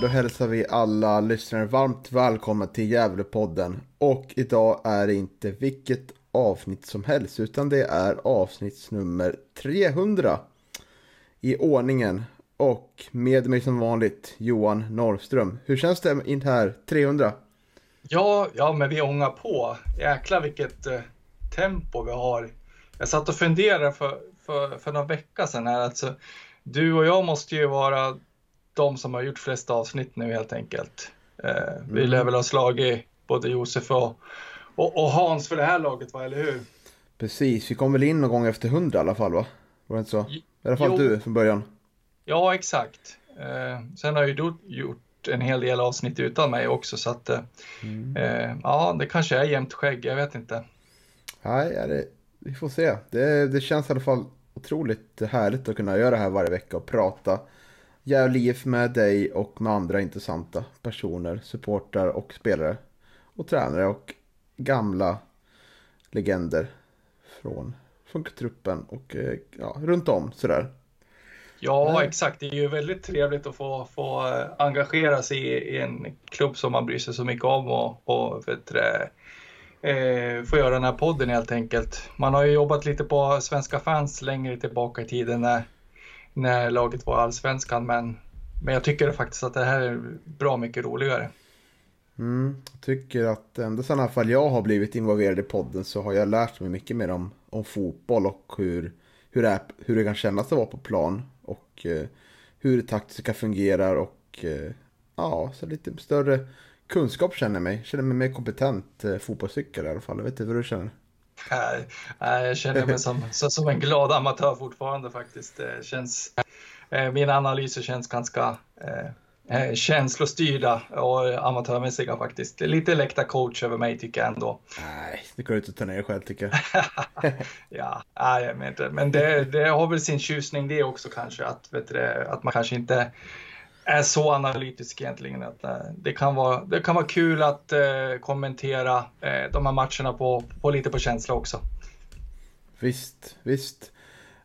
Då hälsar vi alla lyssnare varmt välkomna till Gävlepodden. Och idag är det inte vilket avsnitt som helst, utan det är avsnittsnummer 300 i ordningen. Och med mig som vanligt Johan Norrström. Hur känns det in här 300? Ja, ja, men vi ångar på. Jäklar vilket eh, tempo vi har. Jag satt och funderade för, för, för några veckor sedan här. Alltså, du och jag måste ju vara de som har gjort flest avsnitt nu helt enkelt. Eh, vi Mm. lär väl ha slagit både Josef och, och, och Hans för det här laget, va? eller hur? Precis, vi kom väl in någon gång efter 100 i alla fall va? Var det inte så? I alla fall Jo. du från början. Ja, exakt. Eh, sen har ju du gjort en hel del avsnitt utan mig också, så att eh, Mm. eh, ja, det kanske är jämnt skägg, jag vet inte. Nej, det, vi får se. Det, det känns i alla fall otroligt härligt att kunna göra det här varje vecka och prata Gävle IF med dig och med andra intressanta personer, supportrar och spelare och tränare och gamla legender från, från truppen och eh, ja, runt om sådär. Ja, Nej. exakt. Det är ju väldigt trevligt att få, få eh, engagera sig i, i en klubb som man bryr sig så mycket om och, och vet eh, få göra den här podden helt enkelt. Man har ju jobbat lite på Svenska fans längre tillbaka i tiden när, när laget var allsvenskan, men, men jag tycker faktiskt att det här är bra mycket roligare. Mm, jag tycker att ända sedan i alla fall jag har blivit involverad i podden så har jag lärt mig mycket mer om, om fotboll och hur, hur, det är, hur det kan kännas att vara på plan och eh, hur det taktiska fungerar och eh, ja, så lite större kunskap känner jag mig. Känner mig mer kompetent eh, fotbollscykel i alla fall. Jag vet inte vad du känner. Nej, nej, Jag känner mig som, som en glad amatör fortfarande faktiskt. Det känns, eh, mina analyser känns ganska eh, eh, känslostyrda och amatörmässiga faktiskt. Lite läktarcoach över mig tycker jag ändå. Nej, det går ut att ta ner själv tycker jag. ja, nej, jag inte. Men det, det har väl sin tjusning det också kanske, att, vet du, att man kanske inte är så analytisk egentligen. Att, eh, det, kan vara, det kan vara kul att eh, kommentera eh, de här matcherna på, på lite på känsla också. Visst, visst.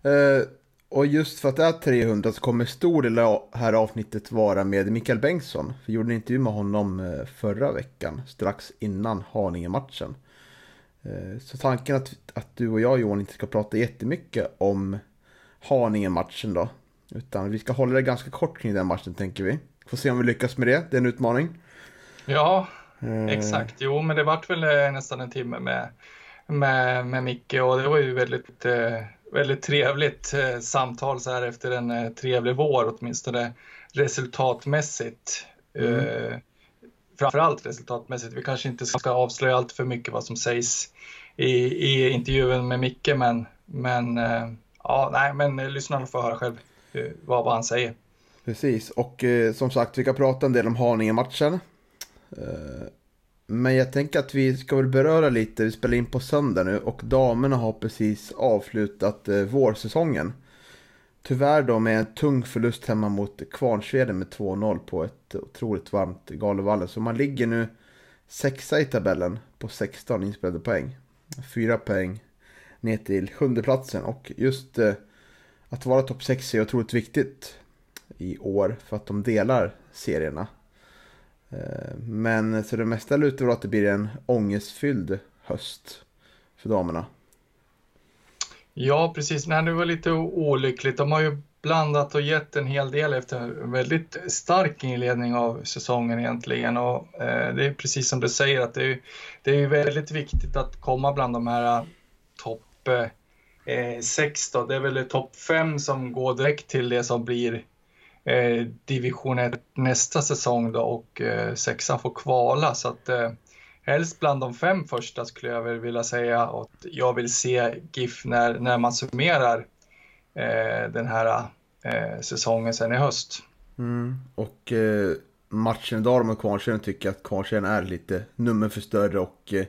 Eh, och just för att det är 300 så kommer stor del av här avsnittet vara med Mikael Bengtsson. Vi gjorde en intervju med honom eh, förra veckan, strax innan Haninge-matchen. Eh, så tanken att, att du och jag Johan inte ska prata jättemycket om Haninge-matchen då. Utan vi ska hålla det ganska kort kring den matchen tänker vi. Får se om vi lyckas med det, det är en utmaning. Ja, Eh, Exakt, jo men det vart väl eh, nästan en timme med, med, med Micke och det var ju väldigt, eh, väldigt trevligt eh, samtal så här efter en trevlig vår åtminstone resultatmässigt. Mm. Eh, framförallt resultatmässigt. Vi kanske inte ska avslöja allt för mycket vad som sägs i, i intervjun med Micke men, men ja, nej, men lyssnarna får höra själv Eh, vad, vad han säger. Precis, och eh, som sagt vi kan prata en del om Haninge-matchen. Eh, men jag tänker att vi ska väl beröra lite, vi spelar in på söndag nu och damerna har precis avslutat eh, vårsäsongen. Tyvärr då med en tung förlust hemma mot Kvarnsveden med 2-0 på ett otroligt varmt Galovallen. Så man ligger nu sexa i tabellen på 16 inspelade poäng. Fyra poäng ner till sjunde platsen och just eh, att vara topp 6 är otroligt viktigt i år för att de delar serierna. Eh, men så det mesta lutar väl att det blir en ångestfylld höst för damerna. Ja, precis. Nej, det var lite olyckligt. De har ju blandat och gett en hel del efter en väldigt stark inledning av säsongen egentligen. Och, eh, det är precis som du säger att det är, det är väldigt viktigt att komma bland de här eh, topp eh, eh, sex. Då. Det är väl topp fem som går direkt till det som blir eh, division 1 nästa säsong då och eh, sexan får kvala. Så att, eh, helst bland de fem första skulle jag väl vilja säga. Och jag vill se GIF när, när man summerar eh, den här eh, säsongen sen i höst. Mm. Och eh, matchen idag med Kvarnsveden tycker jag att Kvarnsveden är lite nummer för större och eh,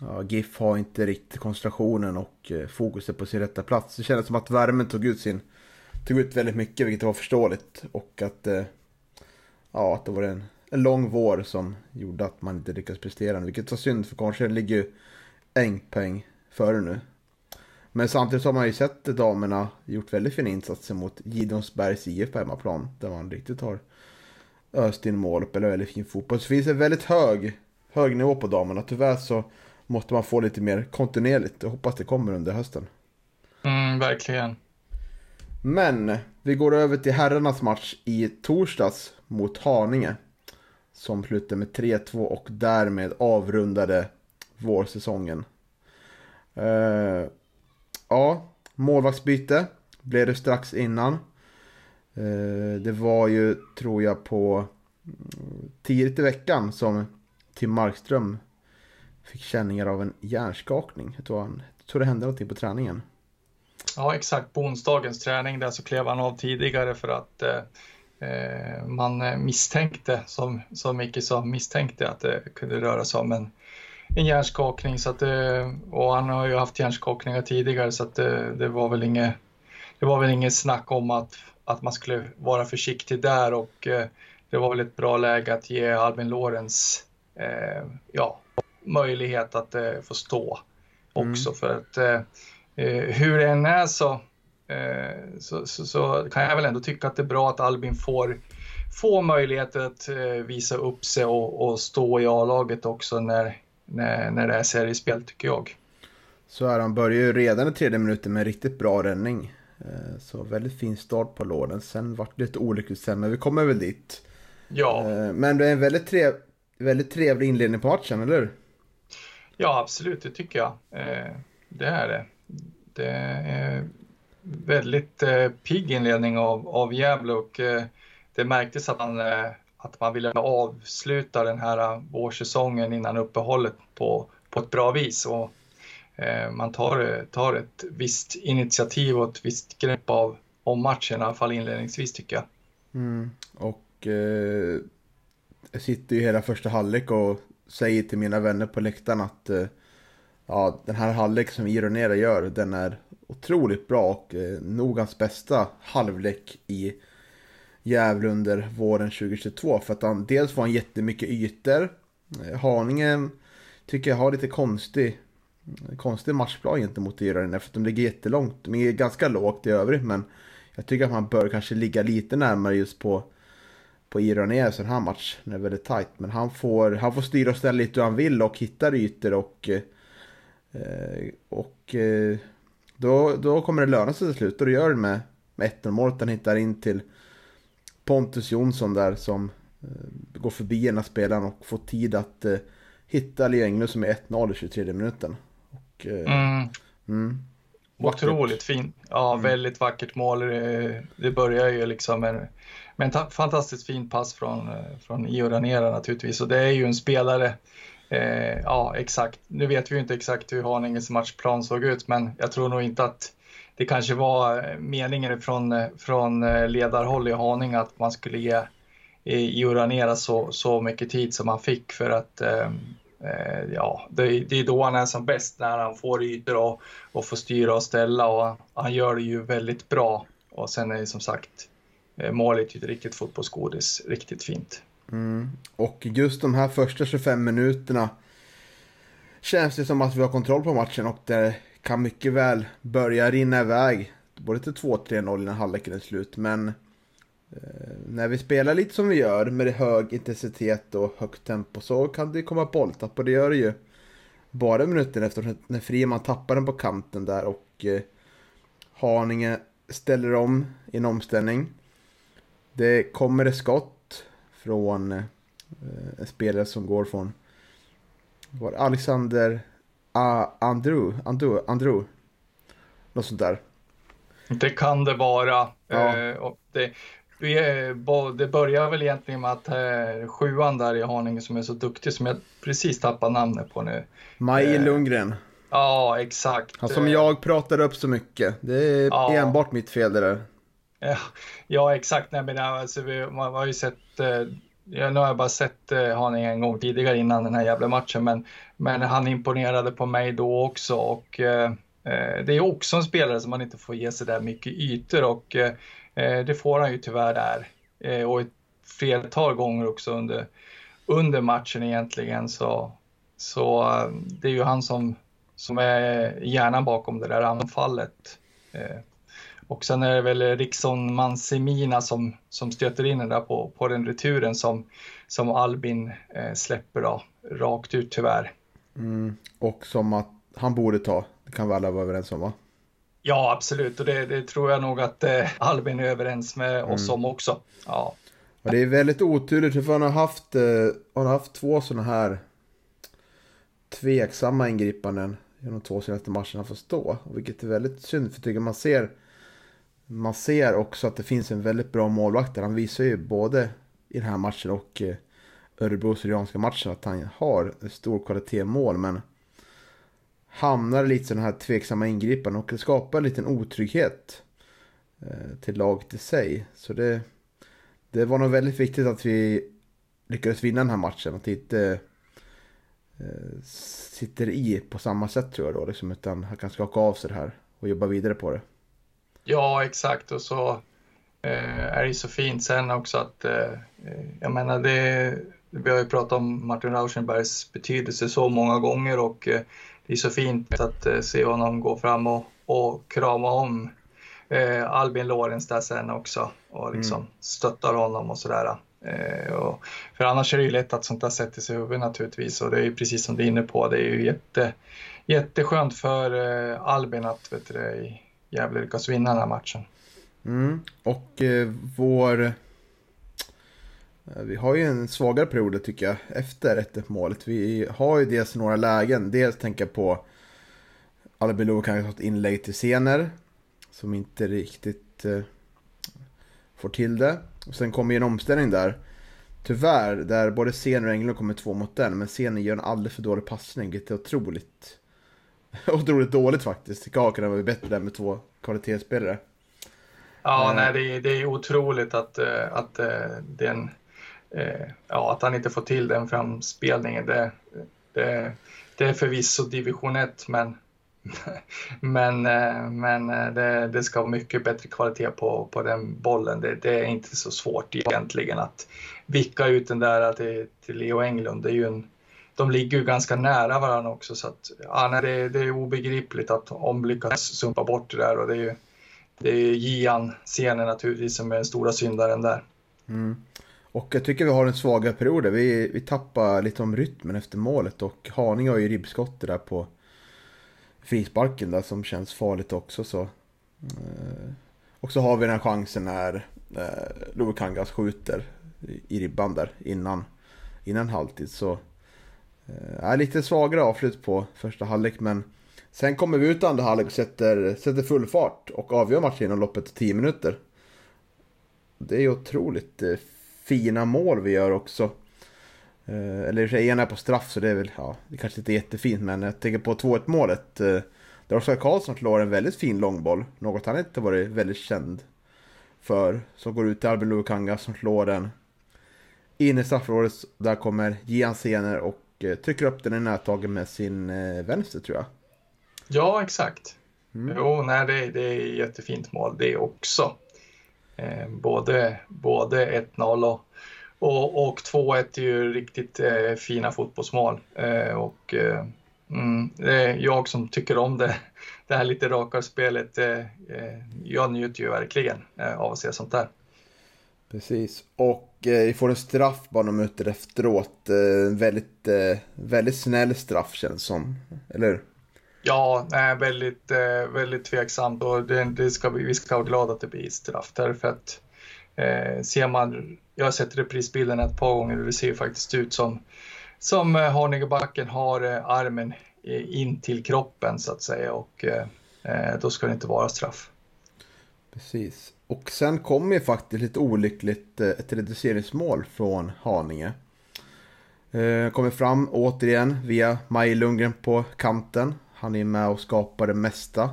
ja, GIF har inte riktigt koncentrationen och eh, fokuset på sin rätta plats. Det kändes som att värmen tog ut sin tog ut väldigt mycket vilket var förståeligt och att eh, ja, att det var en, en lång vår som gjorde att man inte lyckades prestera vilket var synd för kanske ligger ju en poäng före nu. Men samtidigt har man ju sett damerna gjort väldigt fina insatser mot Gidonsbergs IF på hemmaplan. Där man riktigt har öst in mål och spelar väldigt fin fotboll. Så det finns en väldigt hög, hög nivå på damerna. Tyvärr så måste man få lite mer kontinuerligt. Jag hoppas det kommer under hösten. Mm, verkligen. Men vi går över till herrarnas match i torsdags mot Haninge. Som slutade med 3-2 och därmed avrundade vårsäsongen. Uh, ja, målvaktsbyte blev det strax innan. Uh, det var ju, tror jag, på mm, tidigt i veckan som Tim Markström fick känningar av en hjärnskakning. Jag tror, han, jag tror det hände någonting på träningen. Ja, exakt. På onsdagens träning där så klev han av tidigare för att eh, eh man eh, misstänkte, som, som Micke sa, misstänkte att det kunde röra sig om en, en hjärnskakning. Så att, eh, och han har ju haft hjärnskakningar tidigare så att det, det var väl inget det var väl inget snack om att, att man skulle vara försiktig där och eh, det var väl ett bra läge att ge Albin Lorenz eh, ja, möjlighet att eh, få stå också mm. för att Eh, hur det än är så, eh, så, så, så, kan jag väl ändå tycka att det är bra att Albin får, får möjlighet att eh, visa upp sig och, och stå i A-laget också när, när, när det är seriespel tycker jag. Så är han börjar ju redan i tredje minuten med en riktigt bra räddning. Så väldigt fin start på låden. Sen vart det lite olyckligt sen, men vi kommer väl dit. Ja. Men det är en väldigt, trev, väldigt trevlig inledning på matchen, eller hur? Ja, absolut, det tycker jag. Eh, det är det. Det är väldigt eh, pigg inledning av, av Gävle och eh, det märktes att man, eh, att man ville avsluta den här eh, vårsäsongen innan uppehållet på, på ett bra vis. Och, eh, man tar, tar ett visst initiativ och ett visst grepp av, om matchen, i alla fall inledningsvis tycker jag. Mm. Och eh, jag sitter ju hela första halvlek och säger till mina vänner på läktaren att eh, ja, den här halvlek som Ironera gör, den är otroligt bra och eh, nog hans bästa halvlek i Gävle under våren 2022. För att han dels får han jättemycket ytor. Eh, Haninge tycker jag har lite konstig, konstig matchplan gentemot Ironera för att de ligger jättelångt. De är ganska lågt i övrigt men jag tycker att man bör kanske ligga lite närmare just på på Ironea så den här match. Den är väldigt tight. Men han får, han får styra och ställa lite hur han vill och hittar ytor och eh, och eh, då, då kommer det löna sig till slut och det gör det med, med 1-0 målet. Han hittar in till Pontus Jonsson där som eh, går förbi ena spelaren och får tid att hitta Leo som är 1-0 i 23 minuten. Och, mm. Mm, Otroligt fint. Ja, mm. väldigt vackert mål. Det börjar ju liksom med, men fantastiskt fin pass från, eh, från Io Ranera naturligtvis. Och det är ju en spelare Eh, ja, exakt. Nu vet vi ju inte exakt hur Haninges matchplan såg ut, men jag tror nog inte att det kanske var eh, meningen från, eh, från ledarhåll i Haninge att man skulle ge Ioranera så, så mycket tid som han fick för att eh, ja, det, det, är då han är som bäst när han får ytor och, och får styra och ställa och han gör det ju väldigt bra. Och sen är det som sagt Eh, målet är ett riktigt fotbollsgodis, riktigt fint. Mm. Och just de här första 25 minuterna känns det som att vi har kontroll på matchen och det kan mycket väl börja rinna iväg. Både till 2-3-0 innan halvleken är slut. Men eh, när vi spelar lite som vi gör med hög intensitet och högt tempo så kan det komma bolltapp och det gör det ju. Bara minuten efter när Friman tappar den på kanten där och eh, Haninge ställer om i en omställning. Det kommer ett skott från eh, en spelare som går från var Alexander A Andrew, Andrew, Andrew. Något sånt där. Det kan det vara. Ja. Eh, det, det börjar väl egentligen med att eh, sjuan där i Haninge som är så duktig som jag precis tappar namnet på nu. Maj Lundgren. Ja, exakt. Han som jag pratar upp så mycket. Det är ja. enbart mitt fel det där. Ja, ja exakt. Nej, men alltså, vi, man har ju sett, eh, ja, nu har jag bara sett eh, Haninge en gång tidigare innan den här jävla matchen, men, men han imponerade på mig då också och eh, eh det är också en spelare som man inte får ge sig där mycket ytor och eh, eh det får han ju tyvärr där. Eh, och ett flertal gånger också under, under matchen egentligen så, så det är ju han som som är hjärnan bakom det där anfallet. Och sen är det väl Rickson Mansemina som, som stöter in den där på, på den returen som, som Albin eh, släpper då, rakt ut tyvärr. Mm, och som att han borde ta, det kan vi alla vara överens om va? Ja, absolut. Och det, det tror jag nog att eh, Albin är överens med mm. oss om också. Ja. Och det är väldigt oturligt, för han har haft, eh, han har haft två sådana här tveksamma ingripanden de två senaste matcherna får stå. Vilket är väldigt synd för tycker man ser man ser också att det finns en väldigt bra målvakt där. Han visar ju både i den här matchen och eh, Örebro Syrianska matchen att han har stor kvalitet mål men hamnar lite sådana här tveksamma ingripanden och det skapar en liten otrygghet eh, till laget i sig. Så det, det var nog väldigt viktigt att vi lyckades vinna den här matchen. Att det inte Eh, sitter i på samma sätt tror jag då. Liksom, utan han kan skaka av sig det här och jobba vidare på det. Ja, exakt. Och så eh, är det så fint sen också att, eh, jag menar det, vi har ju pratat om Martin Rauschenbergs betydelse så många gånger och eh, det är så fint att eh, se honom gå fram och, och krama om eh, Albin Lorenz där sen också och liksom mm. stöttar honom och sådär. Eh, och, för annars är det ju lätt att sånt där sätter sig i huvudet naturligtvis och det är ju precis som du är inne på, det är ju jätte, jätteskönt för Albin att vet du, Gävle lyckas vinna den här matchen. Mm. Och eh, vår... Eh, vi har ju en svagare period tycker jag efter 1-1 målet. Vi har ju dels några lägen. Dels tänker jag på Albin Lou kanske har ett inlägg till Sener. som inte riktigt eh, får till det. Och sen kommer ju en omställning där. Tyvärr, där både Sener och Englund kommer två mot den. Men Sener gör en alldeles för dålig passning, vilket är otroligt... otroligt dåligt faktiskt. Tycker kunde vara bättre där med två kvalitetsspelare. Ja, uh, nej, det är, det är otroligt att, eh, att, uh, den, ja, att han inte får till den framspelningen. Det, det, det är förvisso division 1, men men eh, men eh, det, det, ska vara mycket bättre kvalitet på, på den bollen. Det, det, är inte så svårt egentligen att vicka ut den där till, till Leo Englund. Det är ju en, de ligger ju ganska nära varandra också så att ja, nej, det, det är obegripligt att om lyckas sumpa bort det där och det är ju det är Gian scenen naturligtvis som är den stora syndaren där. Mm. Och jag tycker vi har en svaga period. Vi, vi tappar lite om rytmen efter målet och Haninge har ju ribbskottet där på frisparken där som känns farligt också. Så. Eh, och så har vi den här chansen när eh, Lovikangas skjuter i ribban där innan, innan halvtid. Så eh, är lite svagare avslut på första halvlek men sen kommer vi ut andra halvlek och sätter, sätter full fart och avgör matchen inom loppet av 10 minuter. Det är otroligt eh, fina mål vi gör också. Eh, eller i och för sig, ena är på straff så det är väl, ja, det kanske inte är jättefint men jag tänker på 2-1 målet. Eh, där Oskar Karlsson slår en väldigt fin långboll. Något han inte varit väldigt känd för. Som går ut till Albin Lukanga som slår den in i straffområdet. Där kommer Gian Sener och uh, trycker upp den i nättagen med sin uh, vänster tror jag. Ja, exakt. Mm. Jo, nej, det, det är jättefint mål det också. Eh, både både 1-0 och och, och 2-1 är ju riktigt eh, fina fotbollsmål. Eh, och, eh, mm, jag som tycker om det, det här lite rakare spelet, eh, eh, jag njuter ju verkligen eh, av att se sånt där. Precis, och vi får en straff bara några minuter efteråt. väldigt, väldigt snäll straff känns som, eller hur? Ja, nej, väldigt, väldigt tveksamt och det, det ska vi, vi ska vara glada att det blir straff därför att Eh, ser man, jag har sett reprisbilden ett par gånger och det ser faktiskt ut som, som eh, Harningebacken har eh, armen in till kroppen så att säga och eh, då ska det inte vara straff. Precis. Och sen kom ju faktiskt lite olyckligt eh, ett reduceringsmål från Haninge. Eh, kommer fram återigen via Maj Lundgren på kanten. Han är med och skapar det mesta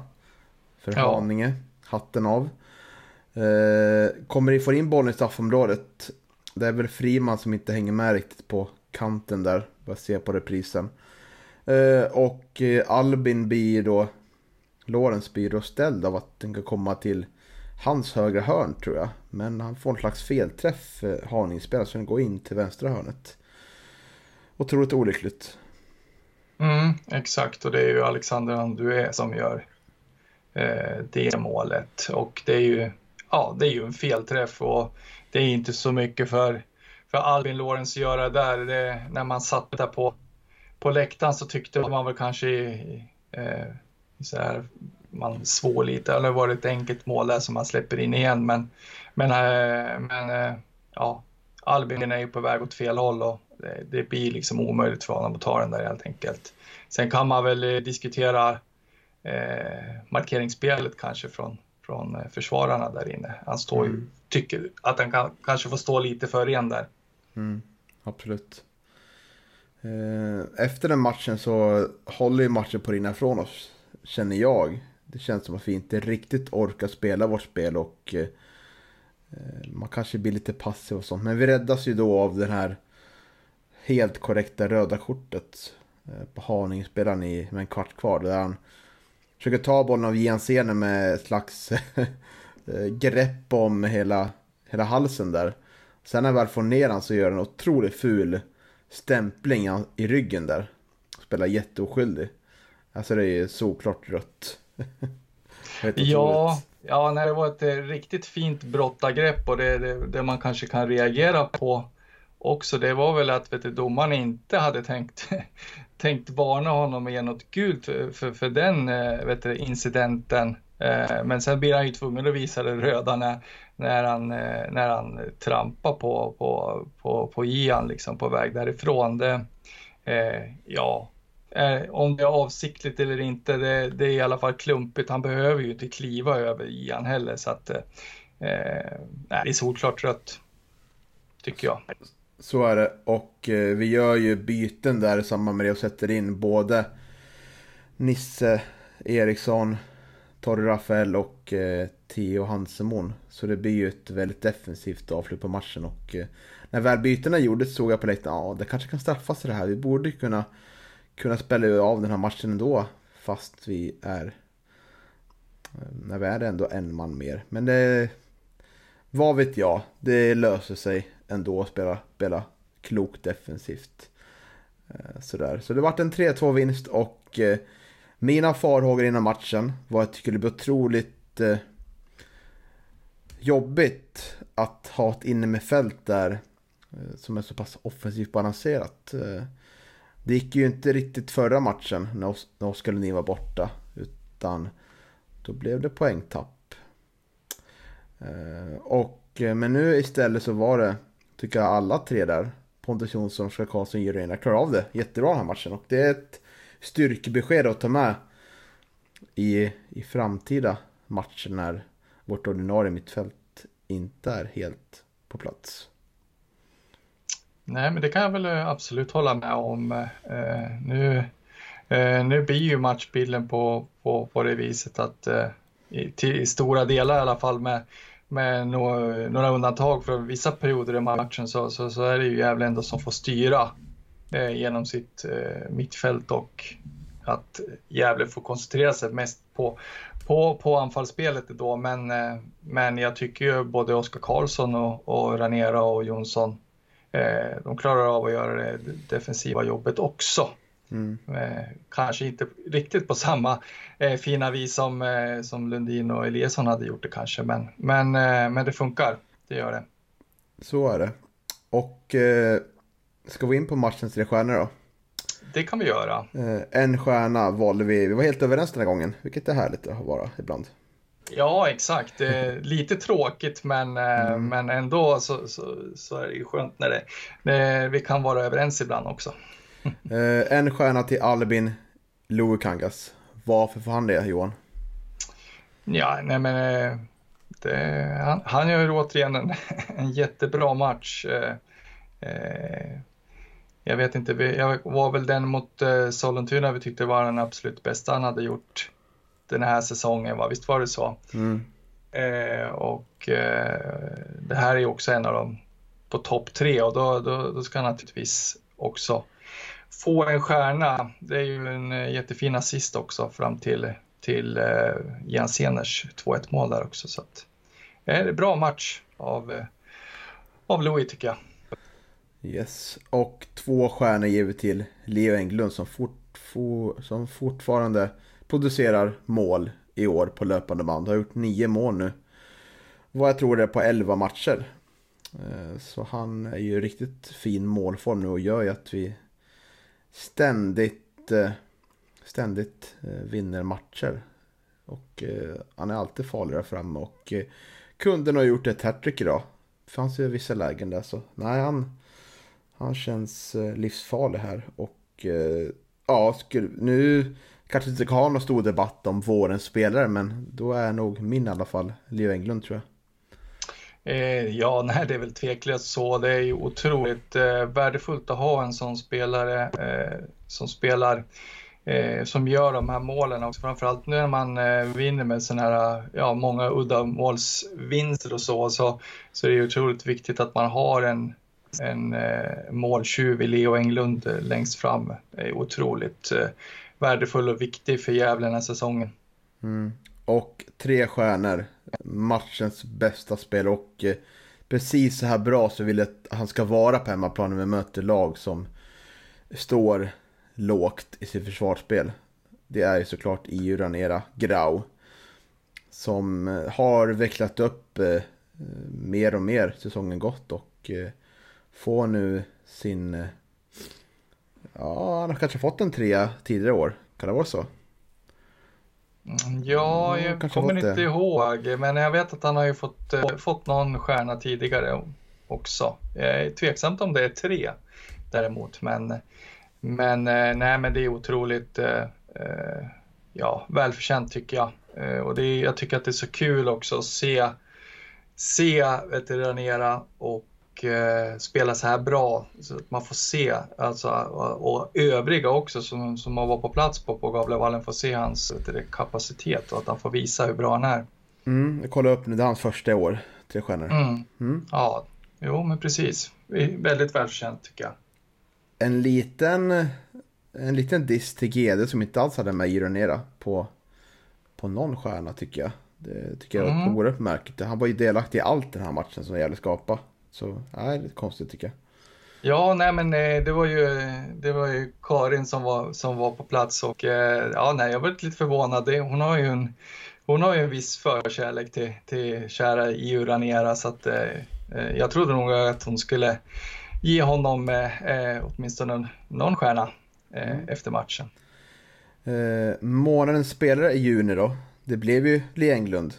för ja. Haninge. Hatten av. Eh, kommer får in bollen i straffområdet. Det är väl Friman som inte hänger med riktigt på kanten där. Bara se på reprisen. Och Albin blir då, Lorentz blir då ställd av att den kan komma till hans högra hörn tror jag. Men han får en slags felträff, eh, Haninge-spelaren, så den går in till vänstra hörnet. Otroligt olyckligt. Mm, exakt, och det är ju Alexander Andué som gör eh, det målet. Och det är ju, ja, det är ju en felträff och det är inte så mycket för, för Albin Lorenz att göra där. Det, när man satt där på, på läktaren så tyckte man väl kanske eh, så här, man svår lite. Eller var det ett enkelt mål där som man släpper in igen. Men, men, äh, men äh, ja, Albin är ju på väg åt fel håll och det, det, blir liksom omöjligt för honom att ta den där helt enkelt. Sen kan man väl eh, diskutera eh, markeringsspelet kanske från, från försvararna där inne. Han står ju, mm. tycker att han kan, kanske får stå lite för ren där. Mm, absolut. Efter den matchen så håller ju matchen på att rinna ifrån oss, känner jag. Det känns som att vi inte riktigt orkar spela vårt spel och eh, eh, man kanske blir lite passiv och sånt. Men vi räddas ju då av det här helt korrekta röda kortet eh, på Haninge-spelaren med en kvart kvar. Där han försöker ta bollen av Jensene med ett slags grepp om hela, hela halsen där. Sen när han väl får ner han så gör han en otroligt ful stämpling i ryggen där. Spelar jätteoskyldig. Alltså det är ju såklart rött ja, ja nej, det var ett eh, riktigt fint brottargrepp och det, det, det, man kanske kan reagera på också det var väl att vet du, domaren inte hade tänkt, tänkt varna honom och ge något gult för, för, för den eh, vet du, incidenten. Eh, men sen blir han ju tvungen att visa det röda när, när, han, när han trampar på, på, på, på Ian liksom på väg därifrån. Det, ja, Eh, om det är avsiktligt eller inte, det, det, är i alla fall klumpigt. Han behöver ju inte kliva över Ian heller så att eh, eh, nej, det är solklart rött. Tycker jag. Så är det och eh, vi gör ju byten där i samband med det och sätter in både Nisse Eriksson, Torre Rafael och eh, Theo Hansemon. Så det blir ju ett väldigt defensivt avslut på matchen och eh, när väl bytena gjordes såg jag på läktaren, ja det kanske kan straffas det här. Vi borde kunna kunna spela av den här matchen ändå. Fast vi är... Eh, när vi är ändå en man mer. Men det... Vad vet jag. Det löser sig ändå att spela, spela klokt defensivt. Eh, sådär. Så det vart en 3-2 vinst och eh, mina farhågor innan matchen var att jag tycker det blir otroligt jobbigt att ha ett inne med fält där som är så pass offensivt balanserat. Det gick ju inte riktigt förra matchen när, Oskar Lundin var borta. Utan då blev det poängtapp. Eh, och, eh, men nu istället så var det, tycker jag, alla tre där. Pontus Jonsson, Oskar Karlsson, Georg Reina klarar av det jättebra den här matchen. Och det är ett styrkebesked att ta med i, i framtida matcher när vårt ordinarie mittfält inte är helt på plats. Nej, men det kan jag väl eh, absolut hålla med om. Eh, nu, eh, nu blir ju matchbilden på, på, på det viset att eh, i, till, i stora delar i alla fall med, med no, några undantag för vissa perioder i matchen så, så, så är det ju Gävle ändå som får styra eh, genom sitt eh, mittfält och att Gävle får koncentrera sig mest på, på, på anfallsspelet då. Men, eh, men jag tycker ju både Oskar Karlsson och, och Ranera och Jonsson Eh, de klarar av att göra det defensiva jobbet också. Mm. Eh, kanske inte riktigt på samma eh, fina vis som, som Lundin och Eliasson hade gjort det kanske, men, men, men det funkar. Det gör det. Så är det. Och eh, ska vi in på matchens tre stjärnor då? Det kan vi göra. Eh, en stjärna valde vi. Vi var helt överens den här gången, vilket är härligt att vara ibland. Ja, exakt. lite tråkigt, men, eh, mm. men ändå så, så, så, är det ju skönt när det, det, vi kan vara överens ibland också. Eh, en stjärna till Albin Louis Kangas. Varför får han det, Johan? Ja, nej men eh, det, han, han gör ju återigen en, en jättebra match. Jag vet inte, jag var väl den mot Sollentuna vi tyckte var den absolut bästa han hade gjort den här säsongen, va? visst var det så? Mm. Eh, och eh, det här är också en av dem på topp tre och då, då, då, ska han naturligtvis också få en stjärna. Det är ju en eh, jättefin assist också fram till, till eh, Jens Seners 2-1 mål där också. Så att, eh, det är en bra match av, eh, av Louis tycker jag. Yes, och två stjärnor ger vi till Leo Englund som, fort, for, som fortfarande producerar mål i år på löpande band. Har gjort nio mål nu. Vad jag tror det är på elva matcher. Eh, så han är ju riktigt fin målform nu och gör ju att vi ständigt, eh, ständigt eh, vinner matcher. Och han är alltid farlig där framme och kunden har gjort ett hattrick idag. Det fanns ju vissa lägen där så nej han, han känns livsfarlig här och ja, skulle, nu kanske inte ska ha någon stor debatt om vårens spelare men då är nog min i alla fall Leo Englund tror jag. Eh, ja, nej, det är väl tveklöst så. Det är ju otroligt eh, värdefullt att ha en sån spelare eh, som spelar eh, som gör de här målen och framförallt nu när man eh, vinner med sådana här, ja, många uddamålsvinster och så, så, så är det ju otroligt viktigt att man har en, en eh, måltjuv i Leo Englund eh, längst fram. Det är otroligt eh, värdefull och viktig för Gävle den här säsongen. Mm. Och tre stjärnor, matchens bästa spel och eh, precis så här bra så vill jag att han ska vara på hemmaplan när vi möter lag som står lågt i sitt försvarsspel. Det är ju såklart EU Ranera Grau. Som eh, har vecklat upp eh, mer och mer säsongen gått och eh, får nu sin... Eh, Ja, han har kanske fått en trea tidigare år. Kan det vara så? Mm, ja, jag mm, kommer inte det. ihåg, men jag vet att han har ju fått, äh, fått någon stjärna tidigare också. Jag är tveksam om det är tre däremot, men, men äh, nej, men det är otroligt äh, ja, välförtjänt tycker jag. och det är, jag tycker att det är så kul också att se, se Veteranera och eh, spela så här bra så att man får se, alltså, och, och övriga också som, som har varit på plats på, på Gavlevallen får se hans det, kapacitet och att han får visa hur bra han är. Mm, jag kollar upp nu, det är hans första år, tre stjärnor. Mm. Mm. Ja, jo men precis. Väldigt välkänt tycker jag. En liten, en liten diss till GD som inte alls hade med Ironera på, på någon stjärna tycker jag. Det tycker jag mm. oerhört märkligt. Han var ju delaktig i allt den här matchen som gäller skapa. Så nej, det är konstigt tycker jag. Ja, nej men eh, det var ju, det var ju Karin som var, som var på plats och eh, ja, nej, jag var lite förvånad. Hon har ju en, hon har ju en viss förkärlek till, till kära Iu Ranera så att eh, eh, jag trodde nog att hon skulle ge honom eh, åtminstone någon stjärna eh, mm. efter matchen. Eh, månadens spelare i juni då. Det blev ju Lee Englund.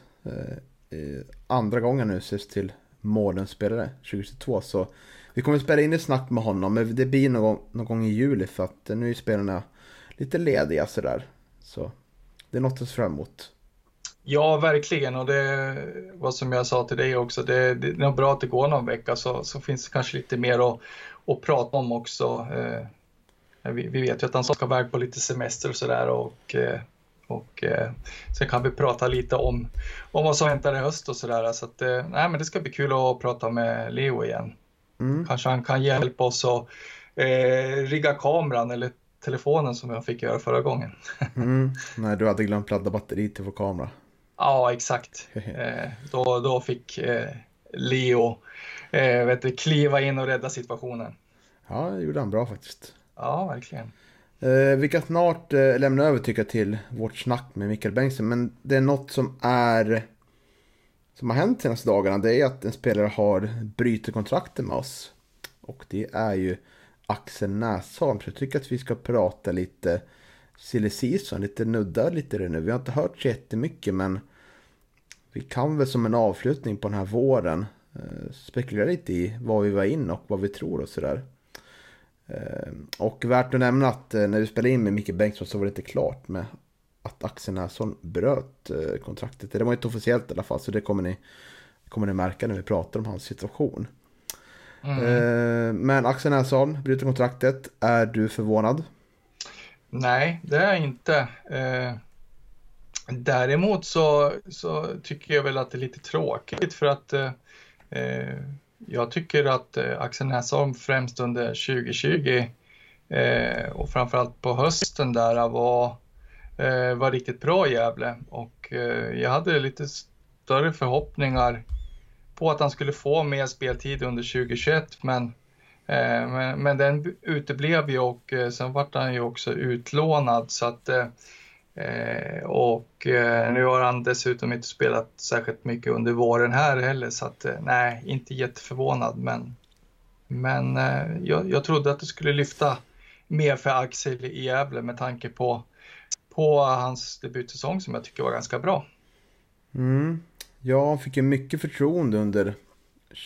Andra gången nu sist till Mårdenspelare 2022. Så vi kommer att spela in ett snack med honom, men det blir någon, någon gång i juli för att eh, nu är spelarna lite lediga sådär. Så det är något att se fram emot. Ja, verkligen. Och det var som jag sa till dig också, det, det är bra att det går någon vecka så, så finns det kanske lite mer att, att prata om också. Eh, vi, vi, vet ju att han ska iväg på lite semester och sådär och eh, och eh, sen kan vi prata lite om, om vad som väntar i höst och sådär. Så att, eh, nej, men det ska bli kul att prata med Leo igen. Mm. Kanske han kan hjälpa oss att eh, rigga kameran eller telefonen som jag fick göra förra gången. mm. Nej, du hade glömt ladda batteriet till vår kamera. Ja, exakt. eh, då, då fick eh, Leo eh, vet du, kliva in och rädda situationen. Ja, det gjorde han bra faktiskt. Ja, verkligen. Eh, vi kan snart eh, lämna över tycker jag till vårt snack med Mikael Bengtsson. Men det är något som är som har hänt de senaste dagarna. Det är att en spelare har brutit kontraktet med oss. Och det är ju Axel Näsholm. Så jag tycker att vi ska prata lite silly season, lite nudda lite det nu. Vi har inte hört så jättemycket men vi kan väl som en avslutning på den här våren eh, spekulera lite i vad vi var in och vad vi tror och sådär. Ehm, och värt att nämna att eh, när vi spelade in med Micke Bengtsson så var det inte klart med att Axel Näsholm bröt eh, kontraktet. Det var inte officiellt i alla fall, så det kommer ni, kommer ni märka när vi pratar om hans situation. Mm. Eh, men Axel Näsholm bryter kontraktet. Är du förvånad? Nej, det är jag inte. Däremot så, så tycker jag väl att det är lite tråkigt för att eh, jag tycker att eh, Axel Näsholm främst under 2020 eh, och framförallt på hösten där eh, var, eh, var riktigt bra i Gävle. Och eh, jag hade lite större förhoppningar på att han skulle få mer speltid under 2021 men, eh, men, men den uteblev ju och eh, sen vart han ju också utlånad. Så att eh, Eh, och eh, nu har han dessutom inte spelat särskilt mycket under våren här heller så att eh, nej, inte jätteförvånad men, men eh, jag, jag trodde att det skulle lyfta mer för Axel i Gävle med tanke på, på hans debutsäsong som jag tycker var ganska bra. Mm. Ja, han fick ju mycket förtroende under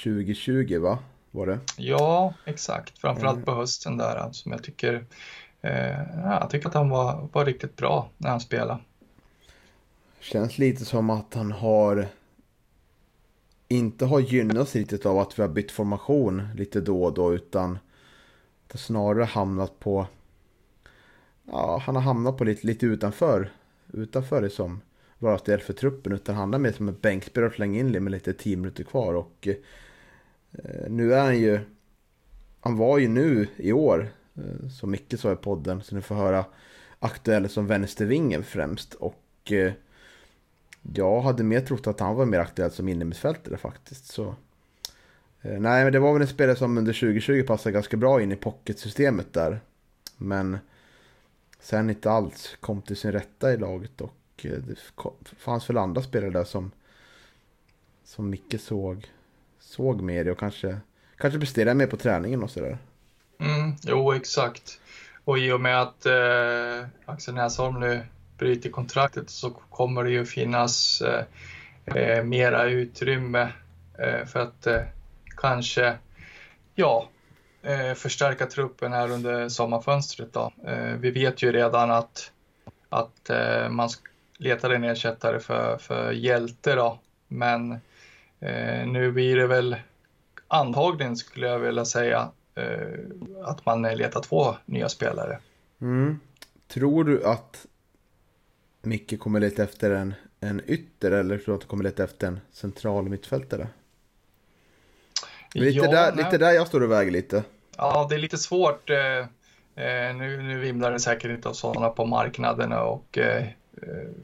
2020 va? Var det? Ja, exakt. Framförallt mm. på hösten där som jag tycker Eh, jag tycker att han var, var riktigt bra när han spelade. Känns lite som att han har inte har gynnats riktigt av att vi har bytt formation lite då och då utan det snarare hamnat på ja, han har hamnat på lite, lite utanför utanför liksom det som vara del för truppen utan han är mer som en bänkspelare och slänga in med lite tio minuter kvar och eh, nu är han ju han var ju nu i år Eh, som Micke sa i podden. Så ni får höra aktuell som vänstervingen främst. Och eh, jag hade mer trott att han var mer aktuell som innermittfältare faktiskt. Så, eh, nej, men det var väl en spelare som under 2020 passade ganska bra in i pocketsystemet där. Men sen inte alls kom till sin rätta i laget. Och eh, det fanns väl andra spelare där som, som Micke såg, såg mer i och kanske, kanske presterade mer på träningen och sådär. Mm, jo, exakt. Och i och med att eh, Axel Näsholm nu bryter kontraktet så kommer det ju finnas eh, eh mera utrymme eh, för att eh, kanske, ja, eh, förstärka truppen här under sommarfönstret. Då. Eh, vi vet ju redan att, att eh, man letar en ersättare för, för Hjälte då, men nu blir det väl antagligen skulle jag vilja säga att man letar två nya spelare. Mm. Tror du att Micke kommer leta efter en, en ytter eller tror du att han kommer leta efter en central mittfältare? Lite, ja, där, lite där jag står och väger lite. Ja, det är lite svårt. Eh, eh, nu, nu vimlar det säkert inte av sådana på marknaden och eh,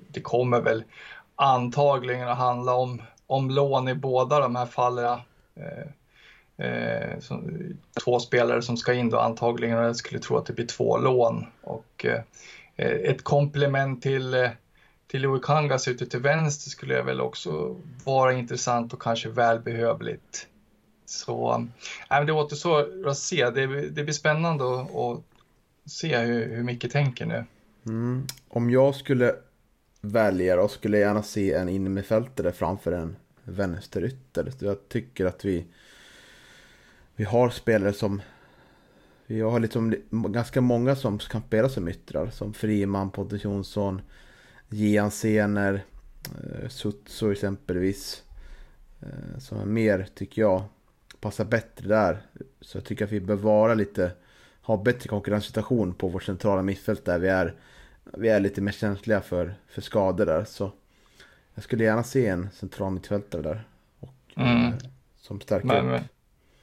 det kommer väl antagligen att handla om, om lån i båda de här fallen. Eh, eh, som, två spelare som ska in då antagligen och jag skulle tro att det blir två lån. Och eh, eh ett komplement till, eh, till Louis Kangas ute till vänster skulle jag väl också vara intressant och kanske välbehövligt. Så äh, det återstår att se. Det, det blir spännande att, att se hur, hur mycket tänker nu. Mm. Om jag skulle välja då skulle jag gärna se en innermittfältare framför en vänsterytter. Jag tycker att vi vi har spelare som... Vi har liksom ganska många som kan spela som yttrar. Som Friman, Pontus Jonsson, Gian Sener, eh, Sutso exempelvis. Eh, som är mer, tycker jag, passar bättre där. Så jag tycker att vi bör vara lite... Ha bättre konkurrenssituation på vårt centrala mittfält där vi är... Vi är lite mer känsliga för, för skador där. Så jag skulle gärna se en central mittfältare där. Och, mm. Eh, som stärker upp.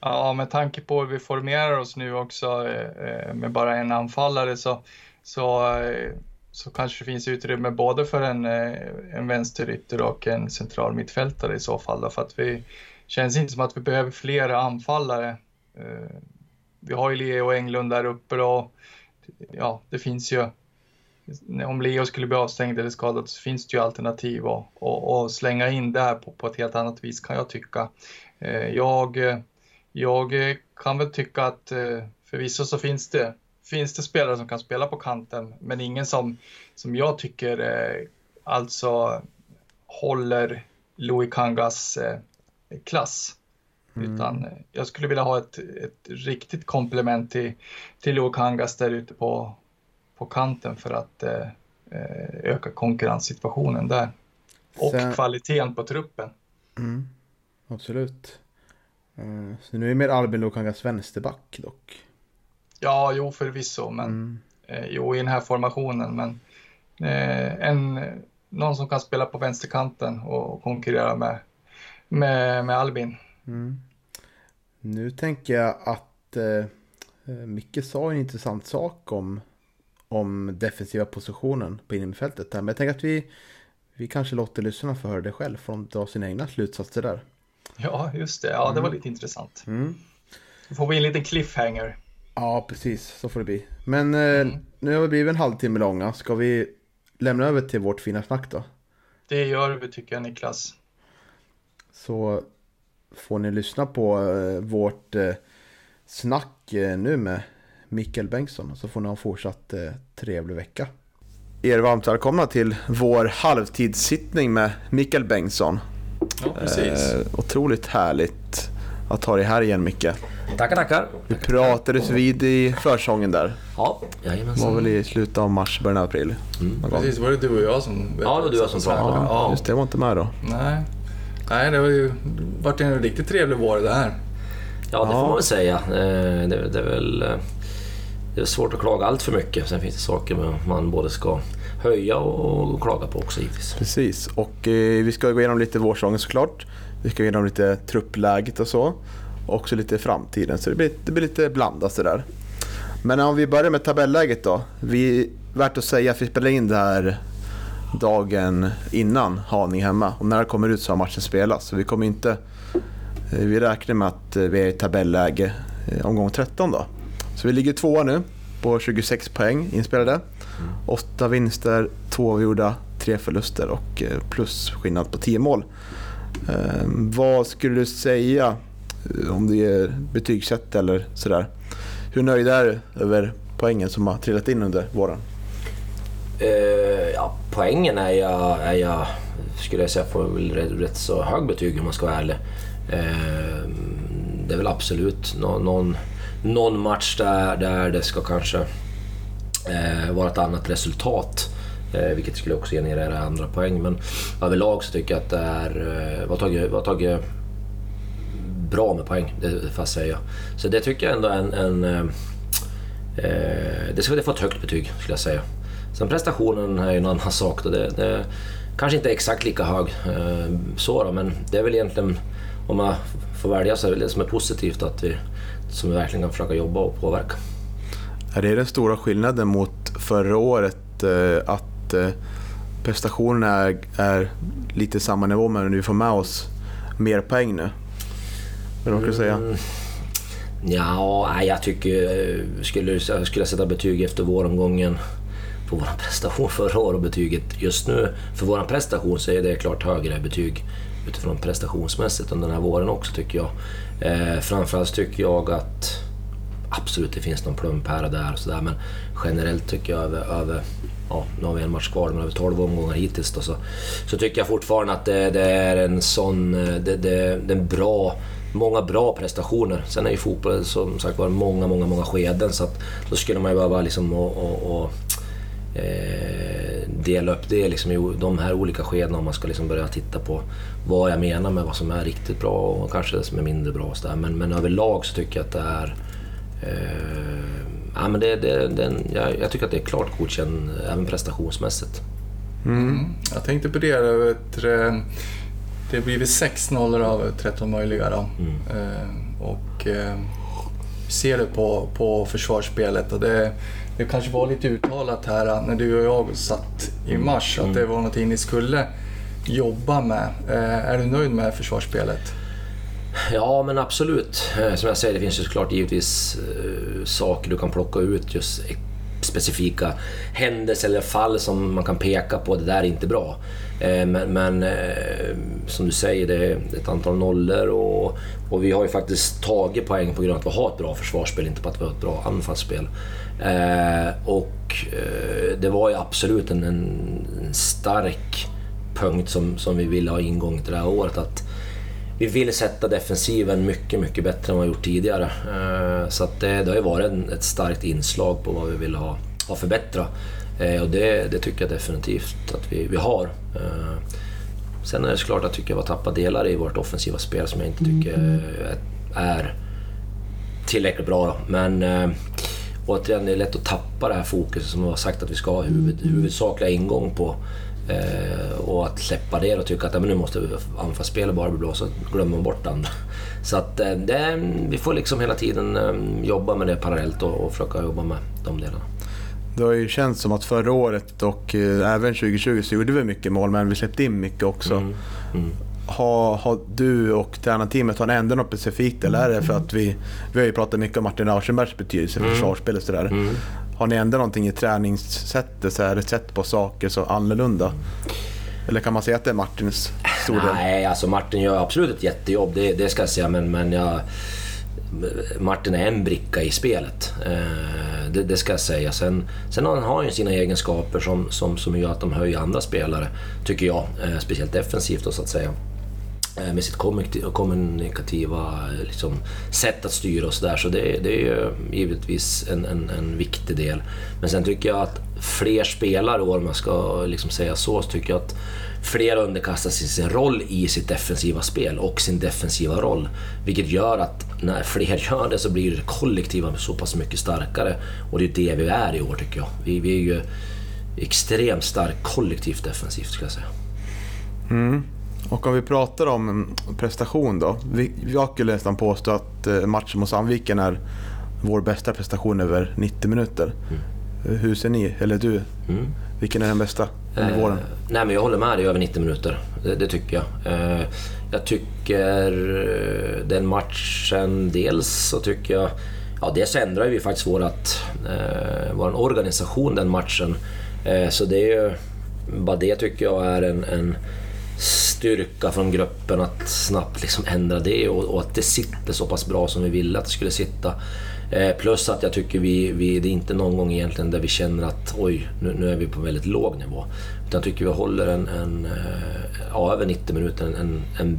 Ja, med tanke på hur vi formerar oss nu också eh, eh, med bara en anfallare så, så, eh, så kanske det finns utrymme både för en, en vänsterytter och en central mittfältare i så fall. Då, för att vi känns inte som att vi behöver fler anfallare. Vi har ju Leo Englund där uppe då. ja, det finns ju om Leo skulle bli avstängd eller skadad så finns det ju alternativ att slänga in där på, på ett helt annat vis kan jag tycka. Jag jag eh, kan väl tycka att eh, förvisso så finns det, finns det spelare som kan spela på kanten, men ingen som, som jag tycker eh, alltså håller Louis Kangas klass. Mm. Utan jag skulle vilja ha ett, ett riktigt komplement till, till Louis Kangas där ute på, på kanten för att öka konkurrenssituationen där. Och Sen... kvaliteten på truppen. Mm, absolut. Uh, så nu är mer Albin Lukangas vänsterback dock. Ja, jo förvisso, men mm. eh, jo i den här formationen. Men eh, en, någon som kan spela på vänsterkanten och konkurrera med, med, med Albin. Mm. Nu tänker jag att eh, eh, Micke sa en intressant sak om, om defensiva positionen på innerfältet. Men jag tänker att vi, vi kanske låter lyssnarna få höra det själv, för att dra sina egna slutsatser där. Ja, just det. Ja, det var mm. lite intressant. Mm. Då får vi en liten cliffhanger. Ja, precis. Så får det bli. Men eh, mm. nu har vi blivit en halvtimme långa. Ska vi lämna över till vårt fina snack då? Det gör vi tycker jag Niklas. Så får ni lyssna på eh, vårt eh, snack nu med Mikael Bengtsson. Så får ni ha en fortsatt trevlig vecka. Er varmt välkomna till vår halvtidssittning med Mikael Bengtsson. Ja, precis. Eh, otroligt härligt att ha dig här igen Micke. Tackar, tackar. Vi pratades vid i försången där. Ja, jajamensan. var väl i slutet av mars, början av april. Mm. Precis, var det du och jag som... Ja, det var du och jag som pratade. Ja, ja, just det. Jag var inte med då. Nej, Nej det har ju varit en riktigt trevlig vår det här. Ja, det får man väl säga. Eh, det, det är väl... Eh, det är svårt att klaga allt för mycket. Sen finns det saker man både ska höja och klaga på också givetvis. Precis, och eh, vi ska gå igenom lite vårsäsongen såklart. Vi ska gå igenom lite truppläget och så. Och också lite framtiden, så det blir, det blir lite blandat sådär. Men om vi börjar med tabelläget då. Vi, värt att säga att vi spelar in det här dagen innan Haninge hemma. Och när det kommer ut så har matchen spelats. Så vi kommer inte... Eh, vi räknar med att eh, vi är i tabelläge eh, omgång 13 då. Så vi ligger tvåa nu på 26 poäng inspelade. Åtta vinster, två avgjorda, tre förluster och eh, plus skillnad på tio mål. Ehm, vad skulle du säga eh, om det är betygsätt eller sådär? Hur nöjd är du över poängen som har trillat in under våren? Eh, ja, poängen är jag, är jag, skulle jag säga, får väl rätt, rätt så hög betyg om man ska vara ärlig. Eh, det är väl absolut någon, någon, någon match där, där det ska kanske eh, vara ett annat resultat. Eh, vilket skulle också generera andra poäng. Men överlag så tycker jag att det är, eh, var tagit, var tagit bra med poäng, det får jag säga. Så det tycker jag ändå är en... en eh, eh det ska få ett högt betyg, skulle jag säga. Sen prestationen är ju en annan sak. Då. Det, det kanske inte är exakt lika hög eh, så då, men det är väl egentligen, om man får välja, så är det det som är positivt att vi, som vi verkligen kan försöka jobba och påverka. Är det den stora skillnaden mot förra året? Eh, att eh, prestationerna är, är lite samma nivå men vi får med oss mer poäng nu? Vad du säga? Mm. Ja, jag tycker... Skulle, skulle jag sätta betyg efter våromgången på vår prestation förra året och betyget just nu för vår prestation så är det klart högre betyg utifrån prestationsmässigt under den här våren också tycker jag. Eh, framförallt tycker jag att absolut det finns någon plump här och där och sådär men generellt tycker jag över, över ja, nu har vi en match kvar men över 12 omgångar hittills då, så, så tycker jag fortfarande att det, det är en sån, eh, det, det, det är en bra många bra prestationer. Sen är ju fotboll som sagt var många, många, många skeden så att då skulle man ju behöva liksom och, och, och eh, dela upp det liksom i de här olika skedena om man ska liksom börja titta på vad jag menar med vad som är riktigt bra och kanske det som är mindre bra. Så men, men överlag så tycker jag att det är ja, men det, det, det, jag, jag, tycker att det är klart godkänt även prestationsmässigt. Mm. Jag tänkte på det, vet, det har blivit 6 nollor av 13 möjliga. Då. Mm. Eh, och eh, ser det på, på försvarsspelet och det, det kanske var lite uttalat här när du och jag satt i mars att det var någonting ni skulle jobba med. Eh, är du nöjd med försvarsspelet? Ja, men absolut. Eh, som jag säger, det finns ju såklart givetvis uh, saker du kan plocka ut, just e- specifika händelser eller fall som man kan peka på, det där är inte bra. Uh, men, men uh, som du säger, det är ett antal nollor och, och vi har ju faktiskt tagit poäng på grund av att vi har ett bra försvarsspel, inte på att vi har ett bra anfallsspel. Och det var ju absolut en, en, stark punkt som, som vi ville ha ingång till det här året. Att vi vill sätta defensiven mycket, mycket bättre än vad vi gjort tidigare. Eh, så det, det har ju varit ett starkt inslag på vad vi vill ha, ha förbättra. Eh, och det, det, tycker jag definitivt att vi, vi har. Eh, sen är det såklart att jag tycker att vi har tappat delar i vårt offensiva spel som jag inte tycker är tillräckligt bra. Då. Men eh, återigen, det är lätt att tappa det här fokuset som vi har sagt att vi ska ha huvud, huvudsakliga ingång på. Eh, och att släppa det och tycka att ja, men nu måste anfallsspelet bara bli bra, så glömmer man bort andra. Så att eh, det, vi får liksom hela tiden eh, jobba med det parallellt och, och försöka jobba med de delarna. Det har ju känts som att förra året och även 2020 så gjorde vi mycket mål, men vi släppte in mycket också. Mm. Mm. Har, har, du och tränarteamet, har ni ändrat något specifikt eller är det för att vi, vi har ju pratat mycket om Martin Aschenbergs betydelse för mm. försvarsspel och sådär. Mm. Har ni ändrat någonting i träningssättet, så här, sätt på saker så annorlunda? Eller kan man säga att det är Martins stor del? Nej, alltså Martin gör absolut ett jättejobb, det, det ska jag säga, men, men jag, Martin är en bricka i spelet. Eh, det, det, ska jag säga. Sen, sen har han ju sina egenskaper som, som, som gör att de höjer andra spelare, tycker jag. Eh, speciellt defensivt då, så att säga. Eh, med sitt kommunikativa eh, liksom, sätt att styra och sådär. Så det, det är givetvis en, en, en, viktig del. Men sen tycker jag att fler spelare, om man ska liksom säga så, så tycker jag att fler underkastar sig sin roll i sitt defensiva spel och sin defensiva roll. Vilket gör att när fler gör det så blir det kollektiva så pass mycket starkare. Och det är det vi är i år tycker jag. Vi, vi är ju extremt starkt kollektivt defensivt skulle jag säga. Mm. Och om vi pratar om prestation då. Jag skulle nästan påstå att eh, matchen mot Sandviken är vår bästa prestation över 90 minuter. Mm. Hur ser ni, eller du, mm. vilken är den bästa under våren? Eh, nej men jag håller med dig över 90 minuter, det, det tycker jag. Eh, jag tycker eh, den matchen, dels så tycker jag, ja dels ändrar vi faktiskt vårat, eh, vår organisation den matchen. Eh, så det är ju, bara det tycker jag är en, en styrka från gruppen att snabbt liksom ändra det och, och, att det sitter så pass bra som vi ville att det skulle sitta. Eh, plus att jag tycker vi, vi, det är inte någon gång egentligen där vi känner att oj, nu, nu är vi på en väldigt låg nivå. Utan jag tycker vi håller en, en eh, ja, över 90 minuter, en, en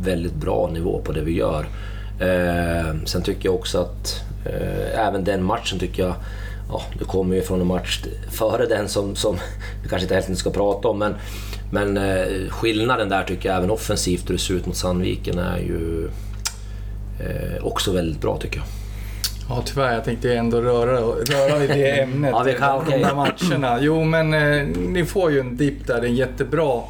väldigt bra nivå på det vi gör. Eh, sen tycker jag också att eh, även den matchen tycker jag ja, du kommer ju från en match före den som, som vi kanske inte helt ska prata om, men men eh, skillnaden där tycker jag även offensivt hur det ser ut mot Sandviken är ju eh, också väldigt bra tycker jag. Ja tyvärr, jag tänkte ändå röra, röra vid det ämnet. ja, vi kan, okay. De matcherna. Jo men eh, ni får ju en dipp där, en jättebra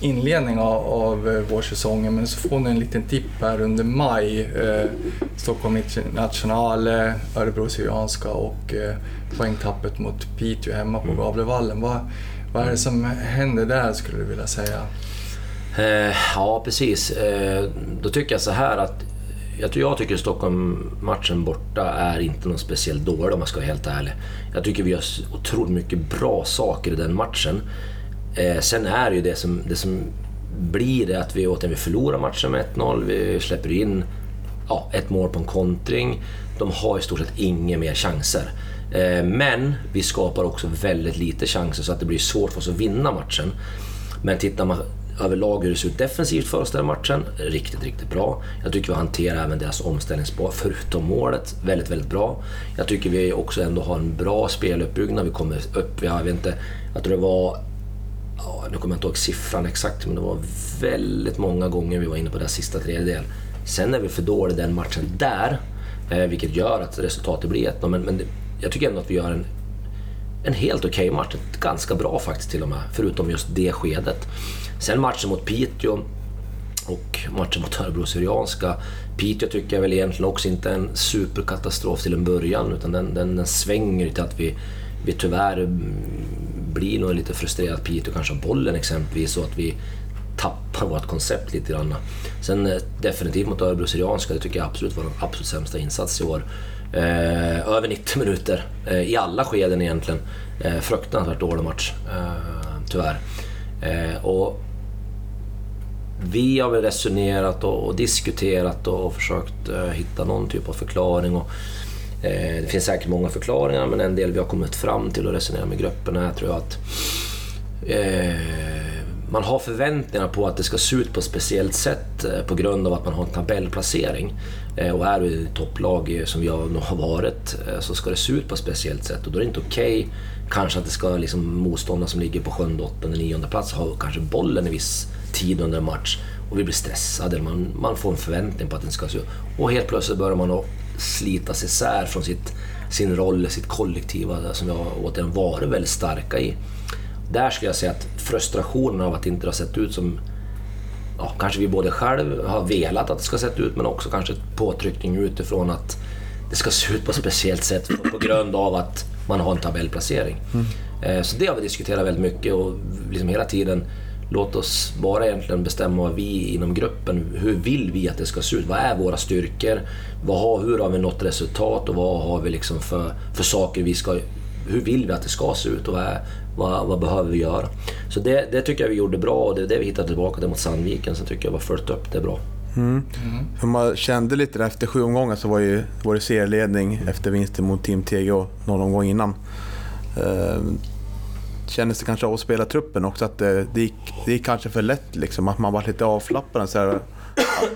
inledning av, av eh, vårsäsongen men så får ni en liten tipp här under maj. Eh, Stockholm Internationale, Örebro Syrianska och eh, poängtappet mot Piteå hemma på mm. Gavlevallen. Vad, vad är det som händer där skulle du vilja säga? Eh, ja, precis. Eh, då tycker jag så här att jag, jag tycker Stockholm-matchen borta är inte någon speciellt dålig om jag ska vara helt ärlig. Jag tycker vi gör otroligt mycket bra saker i den matchen. Eh, sen är det ju det som, det som blir det att vi återigen vi förlorar matchen med 1-0, vi släpper in ja, ett mål på en kontring. De har i stort sett inga mer chanser. Eh, men vi skapar också väldigt lite chanser så att det blir svårt för oss att vinna matchen. Men tittar man överlag hur det ser ut defensivt för oss den matchen, riktigt, riktigt bra. Jag tycker vi hanterar även deras omställningsspår, förutom målet, väldigt, väldigt bra. Jag tycker vi också ändå har en bra speluppbyggnad. Vi kommer upp, jag vet inte, jag tror det var Ja, nu kommer jag inte ihåg siffran exakt, men det var väldigt många gånger vi var inne på den sista tredjedel. Sen är vi för dåliga den matchen där, eh, vilket gör att resultatet blir 1 men, men jag tycker ändå att vi gör en, en helt okej okay match. Ganska bra faktiskt till och med, förutom just det skedet. Sen matchen mot Piteå och matchen mot Örebro Syrianska. Piteå tycker jag väl egentligen också inte är en superkatastrof till en början, utan den, den, den svänger till att vi, vi tyvärr blir nog lite frustrerade Piteå kanske har bollen exempelvis och att vi tappar vårt koncept lite grann. Sen eh, definitivt mot Örebro Syrianska, det tycker jag absolut var den absolut sämsta insats i år. Eh, över 90 minuter eh, i alla skeden egentligen. Eh, fruktansvärt dålig match, eh, tyvärr. Eh, och vi har väl resonerat och, och diskuterat och, och försökt eh, hitta någon typ av förklaring. Och, eh, det finns säkert många förklaringar men en del vi har kommit fram till och resonerat med gruppen är tror jag att eh, man har förväntningar på att det ska se ut på ett speciellt sätt eh, på grund av att man har en tabellplacering. Eh, och är du i topplag eh, som jag nog har varit eh, så ska det se ut på ett speciellt sätt och då är det inte okej okay, kanske att det ska liksom motståndarna som ligger på sjunde, åttonde, nionde plats ha kanske bollen en viss tid under en match och vi blir stressade, man, man får en förväntning på att den ska se ut. Och helt plötsligt börjar man att slitas isär från sitt, sin roll, sitt kollektiva som jag återigen varit väldigt starka i. Där skulle jag säga att frustrationen av att det inte har sett ut som ja, kanske vi både själv har velat att det ska sett ut men också kanske påtryckning utifrån att det ska se ut på ett speciellt sätt på grund av att man har en tabellplacering. Mm. Så det har vi diskuterat väldigt mycket och liksom hela tiden låt oss bara egentligen bestämma vad vi inom gruppen, hur vill vi att det ska se ut? Vad är våra styrkor? Vad har, hur har vi nått resultat och vad har vi liksom för, för saker vi ska... Hur vill vi att det ska se ut och vad, är, vad, vad behöver vi göra? Så det, det, tycker jag vi gjorde bra och det är det vi hittade tillbaka mot Sandviken. Så tycker jag vi har följt upp det bra. Mm. Mm. Man kände lite där, efter sju omgångar så var, ju, var det serieledning efter vinsten mot Team TG någon omgång innan. Uh, kändes det kanske av att spela truppen också att det, det, gick, det gick kanske för lätt liksom, att man var lite så här,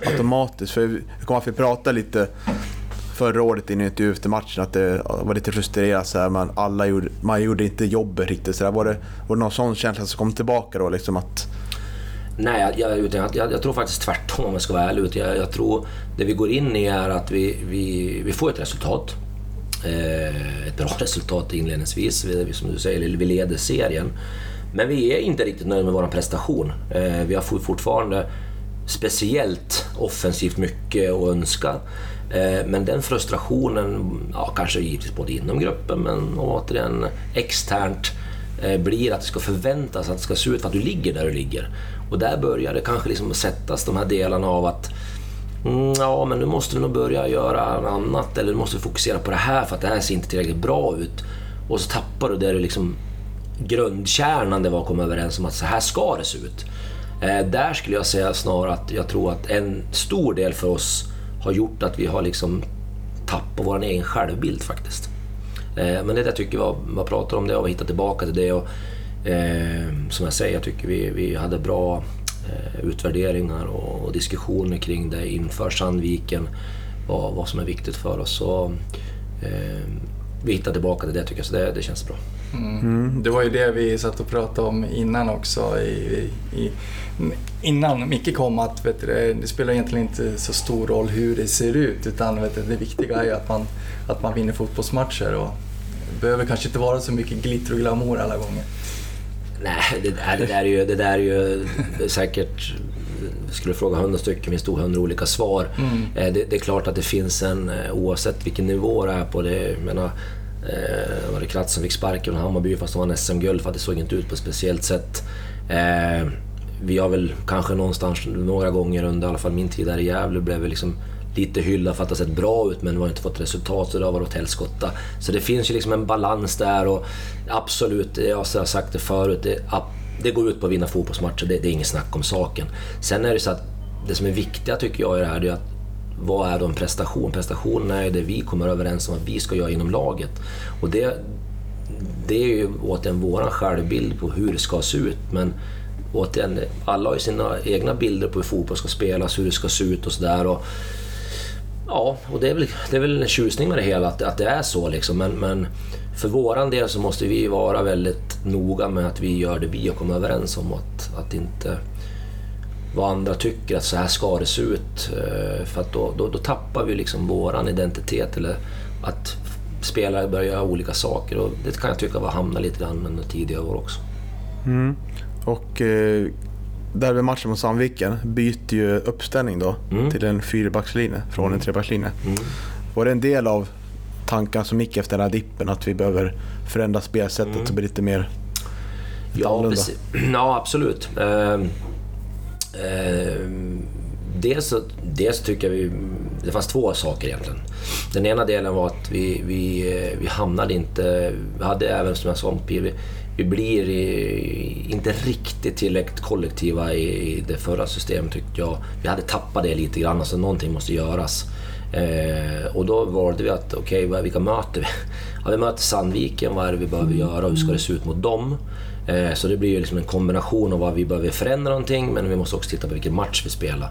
automatiskt. För vi kommer att vi pratade lite förra året i en intervju efter matchen att det var lite frustrerat så här, man, alla gjorde, man gjorde inte jobbet riktigt. Så där. Var, det, var det någon sån känsla som kom tillbaka då? Liksom att... Nej, jag, jag, jag, jag, tror faktiskt tvärtom om jag ska vara ärlig. Jag, jag tror det vi går in i är att vi, vi, vi får ett resultat. Eh, ett bra resultat inledningsvis, vi, som du säger, vi leder serien. Men vi är inte riktigt nöjda med vår prestation. Eh, vi har fortfarande speciellt offensivt mycket att önska. Eh, men den frustrationen, ja, kanske givetvis både inom gruppen men återigen externt, eh, blir att det ska förväntas att det ska se ut för att du ligger där du ligger. Och där börjar det kanske liksom sättas de här delarna av att mm, ja, men nu måste du nog börja göra annat eller nu måste vi fokusera på det här för att det här ser inte tillräckligt bra ut. Och så tappar du det du liksom grundkärnan det var att komma överens om att så här ska det se ut. Eh, där skulle jag säga snarare att jag tror att en stor del för oss har gjort att vi har liksom tappat vår egen självbild faktiskt. Eh, men det jag tycker vi man pratar om det och hittat tillbaka till det och eh, som jag säger, jag tycker vi, vi hade bra Eh, utvärderingar och, diskussioner kring det inför Sandviken, vad, vad som är viktigt för oss. Så, eh, vi hittar tillbaka till det tycker jag, så det, det känns bra. Mm. Mm. Det var ju det vi satt och pratade om innan också. I, i, innan Micke kom att vet du, det spelar egentligen inte så stor roll hur det ser ut utan vet du, det viktiga är ju att man, att man vinner fotbollsmatcher. Och det behöver kanske inte vara så mycket glitter och glamour alla gånger. Nej, det, där, det, där är ju, det där är ju säkert... Skulle fråga hundra stycken finns det hundra olika svar. Mm. Eh, det, det, är klart att det finns en, eh, oavsett vilken nivå det är på, det, menar, eh, var det Kratz som fick sparken från Hammarby fast de vann SM-guld för att det såg inte ut på ett speciellt sätt. Eh, vi har väl kanske någonstans några gånger under i alla fall min tid där i Gävle blev vi liksom lite hylla för att det har sett bra ut men vi har inte fått resultat så det har varit åt helskotta. Så det finns ju liksom en balans där och absolut, jag har sagt det förut, det, det går ut på att vinna fotbollsmatcher, det, det är inget snack om saken. Sen är det så att det som är viktiga tycker jag i det här, det är att vad är då en prestation? Prestationen är det vi kommer överens om att vi ska göra inom laget. Och det, det är ju återigen vår självbild på hur det ska se ut. Men återigen, alla har ju sina egna bilder på hur fotboll ska spelas, hur det ska se ut och sådär. Ja, och det är väl, det är väl en tjusning med det hela att, att det är så liksom. Men, men för våran del så måste vi vara väldigt noga med att vi gör det vi har kommit överens om. Att, att inte vad andra tycker att så här ska det se ut. Eh, för att då, då, då tappar vi liksom våran identitet. Eller att spelare börjar göra olika saker. Och det kan jag tycka var hamna lite grann under tidigare år också. Mm. Och eh, derbymatchen mot Sandviken byter ju uppställning då mm. till en fyrbackslinje från en trebackslinje. Mm. Var det en del av tankarna som gick efter den här dippen att vi behöver förändra spelsättet mm. så blir lite mer ja, ja, absolut. Uh, uh, dels, dels tycker jag vi... Det fanns två saker egentligen. Den ena delen var att vi, vi, eh, vi hamnade inte... Vi hade även, som jag sa, vi, vi blir inte riktigt tillräckligt kollektiva i det förra systemet tyckte jag. Vi hade tappat det lite grann, så någonting måste göras. Eh, och då valde vi att, okej, okay, vilka möter vi? Ja, vi möter Sandviken, vad är det vi behöver göra och hur ska det se ut mot dem? Eh, så det blir ju liksom en kombination av vad vi behöver förändra någonting, men vi måste också titta på vilken match vi spelar.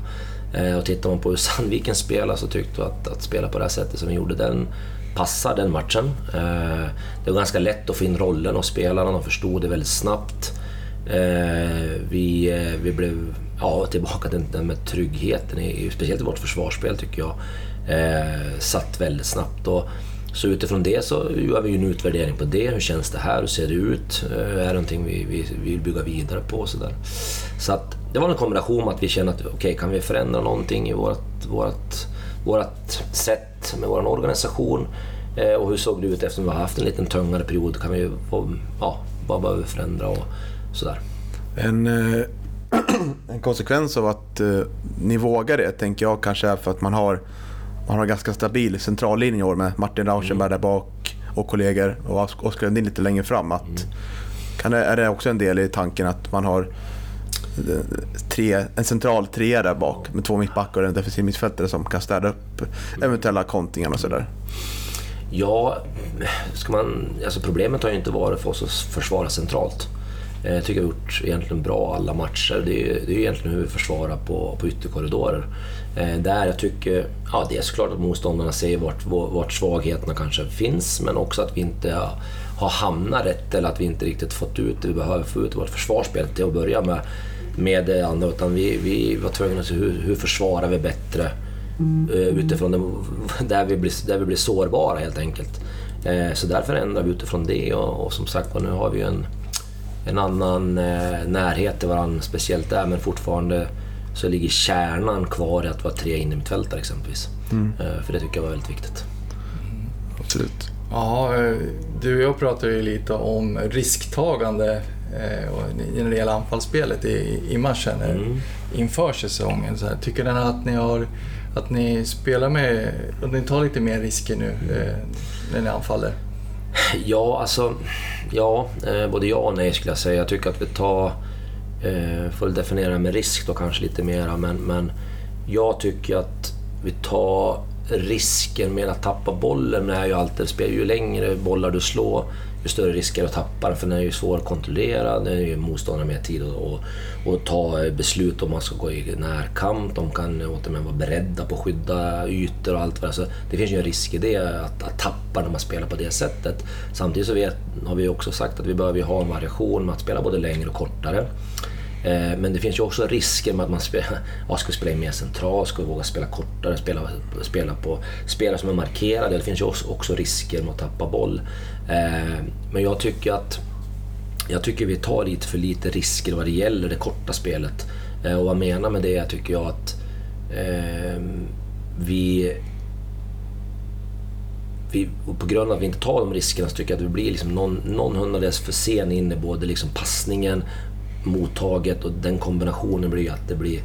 Eh, och tittar man på hur Sandviken spelar så tyckte vi att, att spela på det här sättet som vi gjorde, den passar den matchen. Eh, det var ganska lätt att få in rollen och spelarna de förstod det väldigt snabbt. Eh, vi, eh, vi blev ja, tillbaka till den med tryggheten, i, speciellt i vårt försvarsspel tycker jag, eh, satt väldigt snabbt. Och, så utifrån det så gör vi en utvärdering på det. Hur känns det här? Hur ser det ut? Eh, är det någonting vi, vi, vi vill bygga vidare på? Så där. så att det var en kombination med att vi kände att okej, okay, kan vi förändra någonting i vårt, vårt, vårt sätt med vår organisation? Eh, och hur såg det ut eftersom vi har haft en liten tungare period? Kan vi ja, vad behöver vi förändra och sådär. En, eh, en konsekvens av att eh, ni vågar det tänker jag kanske är för att man har man har en ganska stabil centrallinje i år med Martin Rauschenberg mm. där bak och kollegor och Oskar Lundin lite längre fram. Att, mm. kan det, är det också en del i tanken att man har tre, en central trea där bak med två mittbackar och en defensiv mittfältare som kan städa upp eventuella kontringar och sådär? Ja, ska man, alltså problemet har ju inte varit för oss att försvara centralt. Eh, jag tycker vi har gjort egentligen bra alla matcher. Det är, det är egentligen hur vi försvarar på, på ytterkorridorer. Eh, där jag tycker, ja det är såklart att motståndarna ser vart, vart svagheterna kanske finns, men också att vi inte har, hamnat rätt eller att vi inte riktigt fått ut det vi behöver få ut i vårt försvarsspel till att börja med. Med det andra, utan vi, vi var tvungna att se hur, hur försvarar vi bättre mm. utifrån det, där, vi blir, där vi blir sårbara helt enkelt. Så därför ändrar vi utifrån det och, och som sagt nu har vi en en annan eh, närhet till varandra, speciellt där, men fortfarande så ligger kärnan kvar i att vara tre innermittfältare exempelvis. Mm. Eh, för det tycker jag var väldigt viktigt. Mm. Absolut. Ja, eh, du och jag pratade ju lite om risktagande när det gäller anfallsspelet i, i matchen mm. inför säsongen. Så här, tycker ni att ni, har, att ni spelar med, att ni tar lite mer risker nu när ni anfaller? Ja, alltså... Ja, eh, både ja och nej skulle jag säga. Jag tycker att vi tar... Eh, får definiera med risk då kanske lite mera, men, men jag tycker att vi tar risken med att tappa bollen är ju alltid spelar Ju längre bollar du slår, ju större risk är det att tappa den. För den är ju svår att kontrollera. Den är ju motståndaren mer tid att ta eh, beslut om man ska gå i närkamp. De kan återigen vara beredda på att skydda ytor och allt vad det Så Det finns ju en risk i det, att, att tappa när man spelar på det sättet. Samtidigt så vet, har vi också sagt att vi behöver ha en variation med att spela både längre och kortare. Eh, men det finns ju också risker med att man spelar, ja, ska spela in mer centralt, ska våga spela kortare, spela, spela på spelare som är markerade. Det finns ju också risker med att tappa boll. Eh, men jag tycker att jag tycker vi tar lite för lite risker vad det gäller det korta spelet. Eh, och vad jag menar med det tycker jag att ehm, vi, vi... På grund av att vi inte tar de riskerna så tycker jag att vi blir liksom någon, någon hundradels för sen in i både liksom passningen mottaget och den kombinationen blir att det blir,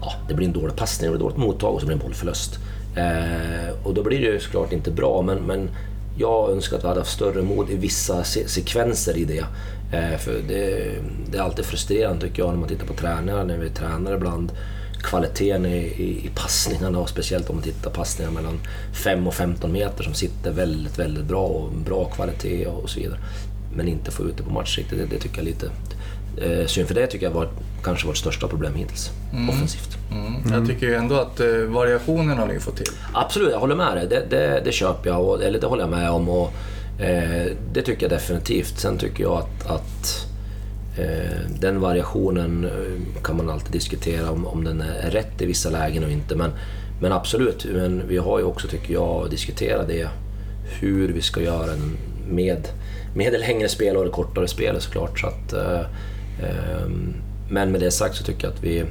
ja, det blir en dålig passning, det blir dåligt mottag och så blir det en bollförlust. Eh, och då blir det ju såklart inte bra, men, men jag önskar att vi hade haft större mod i vissa se sekvenser i det. Eh, för det, det, är alltid frustrerande tycker jag när man tittar på tränare, när vi tränar ibland kvaliteten i, i, i passningarna och speciellt om man tittar på passningar mellan 5 och 15 meter som sitter väldigt, väldigt bra och bra kvalitet och så vidare. Men inte få ut det på match riktigt, det, det tycker jag är lite eh, synd. För det tycker jag var kanske vårt största problem hittills, mm. offensivt. Mm. Jag mm. tycker ju ändå att eh, variationen har ni fått till. Absolut, jag håller med dig. Det, det, det köper jag, och, eller det håller jag med om. Och, eh, det tycker jag definitivt. Sen tycker jag att, att eh, den variationen eh, kan man alltid diskutera om, om den är rätt i vissa lägen och inte. Men, men absolut, men vi har ju också, tycker jag, diskuterat det. Hur vi ska göra med, med det längre spel och kortare spelet såklart. Så att, eh, men med det sagt så tycker jag att vi...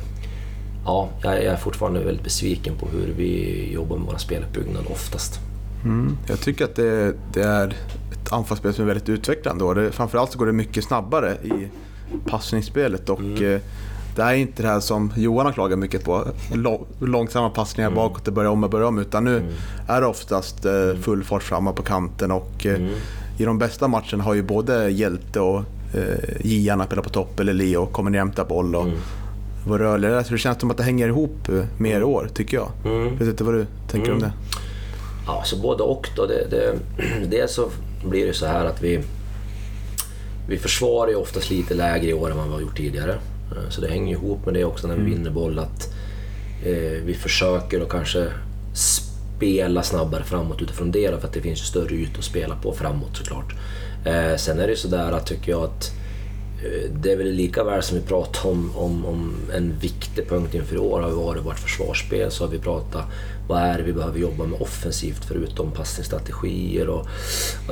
Ja, jag är fortfarande väldigt besviken på hur vi jobbar med vår speluppbyggnad oftast. Mm, jag tycker att det, det, är ett anfallsspel som är väldigt utvecklande. Och det, framförallt så går det mycket snabbare i passningsspelet. Och, mm. Eh, det är inte det här som Johan har klagat mycket på, långsamma passningar mm. bakåt och börja om och börja om. Utan nu mm. är det oftast eh, mm. full fart framåt på kanten. Och, eh, mm. I de bästa matcherna har ju både Hjälte och eh, Giarna spelar på topp eller Leo kommer ner och hämtar boll. Och, mm. vara rörligare. Så det känns som att det hänger ihop eh, mer i år, tycker jag. Mm. Vet inte vad du tänker om Mm. det? Ja, så både och då. Det, det, dels så blir det så här att vi, vi försvarar ju oftast lite lägre i år än vad vi har gjort tidigare. Eh, Så det hänger ihop med det också när vi vinner boll att eh, vi försöker att kanske spela snabbare framåt utifrån det då, för att det finns ju större ytor att spela på framåt såklart. Eh, sen är det ju sådär att tycker jag att eh, det är väl lika väl som vi pratar om, om, om en viktig punkt inför i år har varit vårt försvarsspel så har vi pratat vad är det vi behöver jobba med offensivt förutom passningsstrategier och,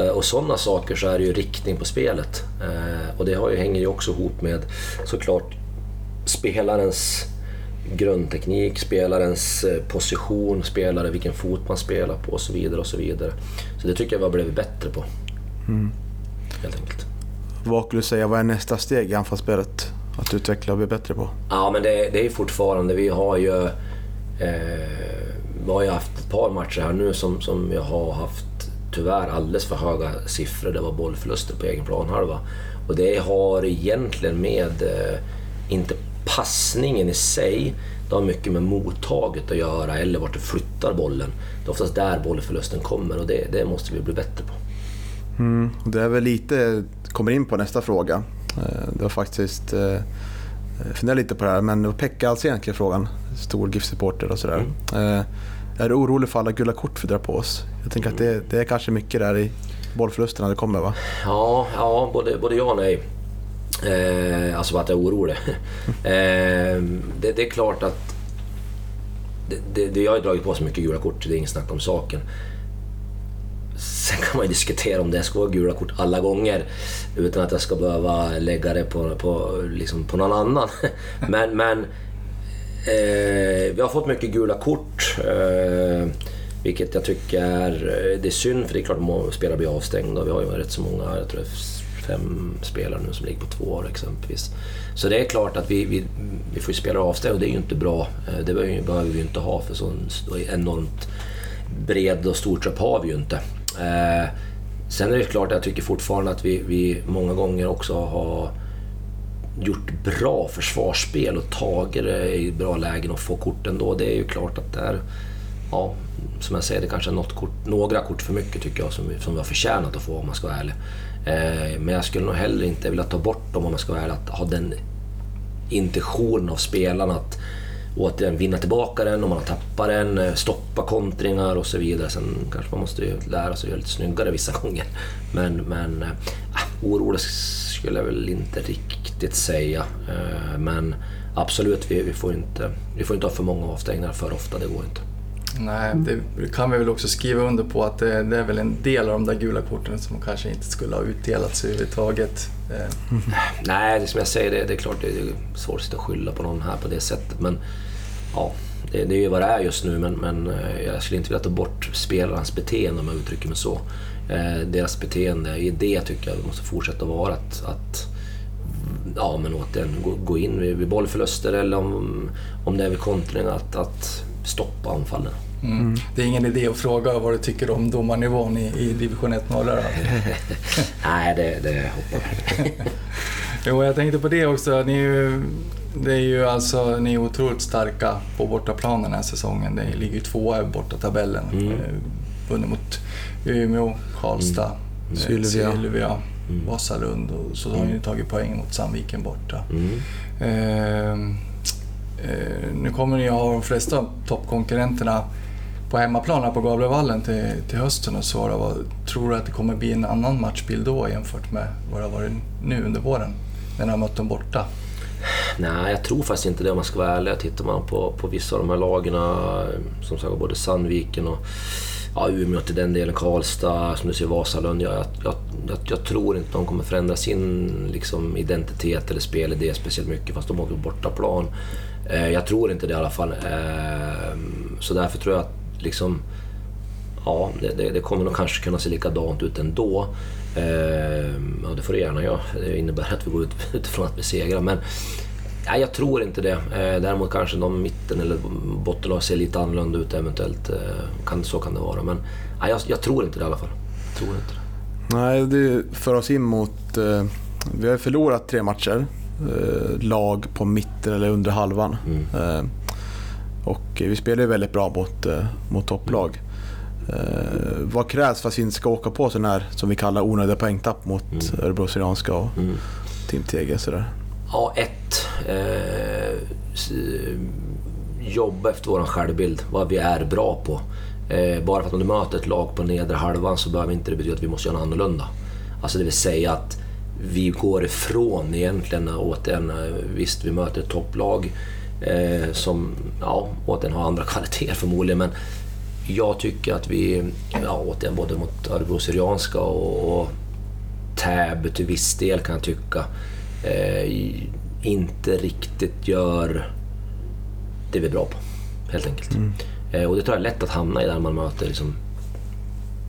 eh, och sådana saker så är det ju riktning på spelet. Eh, Och det har ju, hänger ju också ihop med såklart spelarens grundteknik, spelarens eh, position, spelare, vilken fot man spelar på och så vidare. och Så vidare. Så det tycker jag vi har blivit bättre på. Mm. Helt enkelt. Vad skulle du säga, vad är nästa steg i anfallsspelet? Att utveckla och bli bättre på? Ja, men det, det är fortfarande, vi har ju... Eh, vi har ju haft ett par matcher här nu som, som jag har haft tyvärr alldeles för höga siffror. Det var bollförluster på egen planhalva. Och det har egentligen med, eh, inte passningen i sig, det har mycket med mottaget att göra eller vart du flyttar bollen. Det är oftast där bollförlusten kommer och det, det måste vi bli bättre på. Mm. Det är väl lite, kommer in på nästa fråga. Eh, Det var faktiskt, eh, jag funderade lite på det här, men det var Pekka Alsén skrev frågan. Stor GIF-supporter och sådär. Eh, Är du orolig för alla gula kort vi drar på oss? Jag tänker att det, det är kanske mycket där i bollförlusterna det kommer va? Ja, ja både, både ja och nej. Eh, alltså att jag är orolig. eh, det, det är klart att det, det, det, jag har dragit på så mycket gula kort, det är inget snack om saken. Sen kan man ju diskutera om det ska vara gula kort alla gånger utan att jag ska behöva lägga det på, på, liksom på någon annan. men men eh, vi har fått mycket gula kort. Eh, vilket jag tycker är, det är synd för det är klart att spelare blir avstängda. Vi har ju rätt så många, jag tror fem spelare nu som ligger på två år exempelvis. Så det är klart att vi, vi, vi får ju spelare avstängda och det är ju inte bra. Eh, Det behöver, behöver vi ju inte ha för så enormt bred och stor trupp har vi ju inte. Eh, sen är det klart att jag tycker fortfarande att vi, vi många gånger också har gjort bra försvarsspel och tagit det i bra lägen och få kort ändå. Det är ju klart att det är, ja, som jag säger, det kanske är något kort, några kort för mycket tycker jag som vi, som vi har förtjänat att få om man ska vara ärlig. Eh, men jag skulle nog heller inte vilja ta bort dem om man ska vara ärlig, att ha den intentionen av spelarna att återigen vinna tillbaka den om man har tappat den, eh, stoppa kontringar och så vidare. Sen kanske man måste ju lära sig att göra lite snyggare vissa gånger. Men, men äh, orolig skulle jag väl inte riktigt säga. Eh, men absolut, vi, vi, får inte, vi får inte ha för många avstängningar för ofta, det går inte. Nej, det kan vi väl också skriva under på att det, det är väl en del av de där gula korten som kanske inte skulle ha utdelats överhuvudtaget. Eh, Nej, det som jag säger, det, det är klart det är svårt att skylla på någon här på det sättet. Men ja, det, det är ju vad det är just nu. Men, men eh, jag skulle inte vilja ta bort spelarnas beteende om jag uttrycker mig så. Eh, deras beteende, i det tycker jag det måste fortsätta vara att, att ja, men återigen, gå, gå in vid, vid bollförluster eller om, om det är vid kontring, att, att stoppa anfallen. Mm. Det är ingen idé att fråga vad du tycker om domarnivån i, i division 1 norra? Nej, det, det hoppar jag. Jo, jag tänkte på det också. Ni är ju, det är ju alltså, ni är otroligt starka på bortaplan den här säsongen. Det ligger ju tvåa i bortatabellen. Mm. Eh, Vunnit mot Umeå, Karlstad, eh, Sylvia. Sylvia Mm. Vasalund och så har ni tagit poäng mot Sandviken borta. Mm. Eh, eh, nu kommer ni ha de flesta toppkonkurrenterna på hemmaplan här på Gavlevallen till, till hösten och svara. Vad, tror du att det kommer bli en annan matchbild då jämfört med vad det har varit nu under våren? När ni har mött dem borta. Nej, jag tror faktiskt inte det om man ska vara ärlig. Tittar man på, på vissa av de här lagen, eh, som sagt både Sandviken och ja, Umeå till den delen, Karlstad, som du ser Vasalund. Jag, jag, jag, jag tror inte de kommer förändra sin liksom, identitet eller spelidé speciellt mycket fast de åker på bortaplan. Eh, jag tror inte det i alla fall. Eh, så därför tror jag att liksom, ja, det, det, kommer nog kanske kunna se likadant ut ändå. Eh, ja, det får det gärna göra. Det innebär att vi går ut, utifrån att vi segrar. Men nej, jag tror inte det. Eh, däremot kanske de mitten eller bottenlag ser lite annorlunda ut eventuellt. Eh, kan, så kan det vara. Men nej, jag, jag tror inte det i alla fall. Jag tror inte det. Nej, det för oss in mot... Eh, vi har förlorat tre matcher. eh, lag på mitten eller under halvan. Mm. Eh, och vi spelar ju väldigt bra mot, eh, mot topplag. Eh, vad krävs för att vi inte ska åka på sån här, som vi kallar onödiga poängtapp mot Mm. Örebro Syrianska och Mm. Team TG? Sådär. Ja, ett. Eh, jobba efter vår självbild, vad vi är bra på. Eh, bara för att om du möter ett lag på nedre halvan så behöver inte det betyda att vi måste göra något annorlunda. Alltså det vill säga att vi går ifrån egentligen återigen, eh, visst vi möter ett topplag eh, som ja, återigen har andra kvaliteter förmodligen men jag tycker att vi, ja, återigen både mot Örebro Syrianska och, och Täby till viss del kan jag tycka, eh, inte riktigt gör det vi är bra på. Helt enkelt. Eh, och det tror jag är lätt att hamna i där man möter liksom,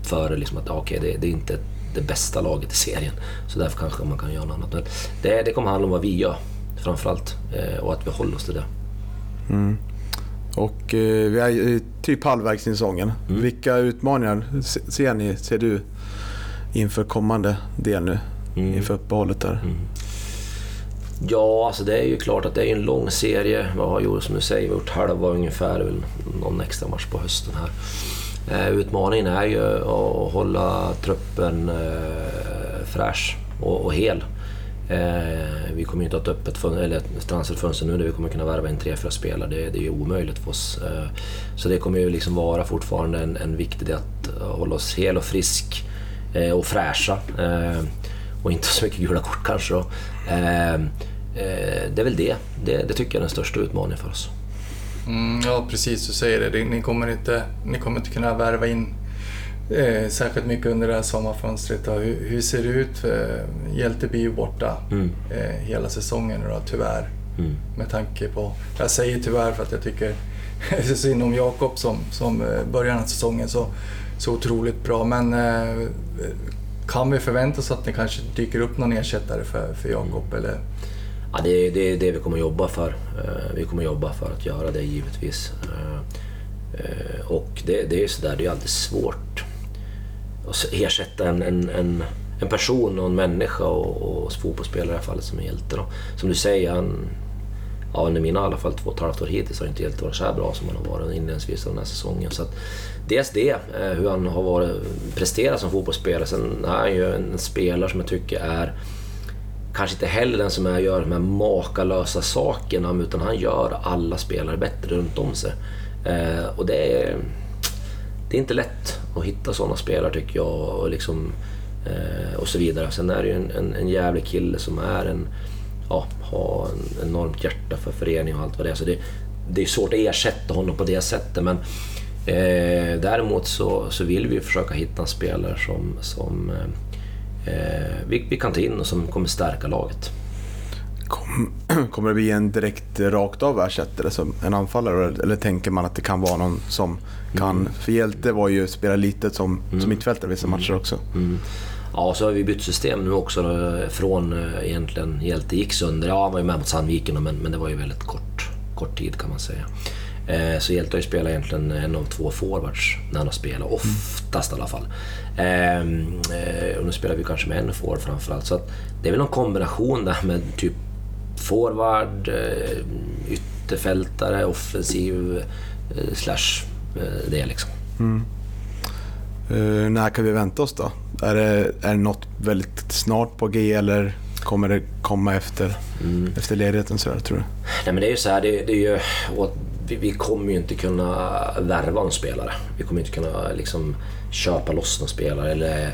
före liksom att okej, det, det är inte det bästa laget i serien. Så därför kanske man kan göra något annat. Men det, det kommer handla om vad vi gör framförallt eh, och att vi håller oss till det. Och eh, vi är typ halvvägs in i säsongen. Mm. Vilka utmaningar se- ser, ni, ser du inför kommande del nu? Mm. Inför uppehållet där. Ja, alltså det är ju klart att det är en lång serie. Vad har gjort, som du säger, vi har gjort halva ungefär, väl någon extra match på hösten här. Eh, utmaningen är ju att hålla truppen eh, fräsch och hel. Eh, vi kommer ju inte att ha ett öppet fön- eller ett transferfönster nu där vi kommer kunna värva in tre, fyra spelare. Det, det är ju omöjligt för oss. Eh, så det kommer ju liksom vara fortfarande en, en viktig del att eh, hålla oss hel och frisk eh, och fräscha. Eh, och inte så mycket gula kort kanske då. Eh, eh, det är väl det. det. Det tycker jag är den största utmaningen för oss. Mm, ja, precis. Du säger det. Det- Ni kommer inte, ni kommer inte kunna värva in eh, särskilt mycket under det här sommarfönstret. Hur, hur ser det ut? Eh, Hjälte blir ju borta Mm. eh, hela säsongen då, tyvärr. Mm. Med tanke på... Jag säger tyvärr för att jag tycker så synd om Jakob som, som eh, början av säsongen så, så otroligt bra. Men eh, kan vi förvänta oss att det kanske dyker upp någon ersättare för, för Jakob? Eller? Ja, det, är, det är det vi kommer jobba för. Eh, Vi kommer jobba för att göra det givetvis. Eh, Och det, det är sådär, det är alltid svårt ersätta en, en, en, en person och en människa och, och fotbollsspelare i det här fallet som är hjälte. Då. Som du säger, han, ja, under mina i alla fall två och ett halvt år hittills har inte hjälte varit så här bra som han har varit inledningsvis av den här säsongen. Så att, dels det, eh, hur han har varit, presterat som fotbollsspelare. Sen är han ju en spelare som jag tycker är kanske inte heller den som är, gör de här makalösa sakerna utan han gör alla spelare bättre runt om sig. Eh, och det är, det är inte lätt att hitta sådana spelare tycker jag och, liksom, eh, och så vidare. Sen är det ju en, en, en jävlig kille som är en, ja, har en enormt hjärta för föreningen och allt vad det är. Så det, det är svårt att ersätta honom på det sättet men eh, däremot så, så vill vi försöka hitta en spelare som, som eh, eh, vi, vi kan ta in och som kommer stärka laget. Kom, kommer det bli en direkt rakt av ersättare som en anfallare? Eller tänker man att det kan vara någon som kan... För Hjälte var ju spela lite som, som mittfältare vissa matcher också. Mm. Ja, så har vi bytt system nu också då, från eh, egentligen Hjälte gick sönder. Ja, han var ju med mot Sandviken men, men det var ju väldigt kort, kort tid kan man säga. Eh, så Hjälte har ju spelat egentligen en av två forwards när han har spelat, oftast i alla fall. Ehm, eh, och nu spelar vi kanske med en forward framförallt. Så det är väl någon kombination där med typ forward, eh, ytterfältare, offensiv eh, slash eh, det liksom. Eh, när kan vi vänta oss då? Är det, är det något väldigt snart på G eller kommer det komma efter, efter ledigheten så där, tror du? Nej men det är ju så här, det, det är ju, vi, kommer ju inte kunna värva någon spelare. Vi kommer inte kunna liksom köpa loss någon spelare eller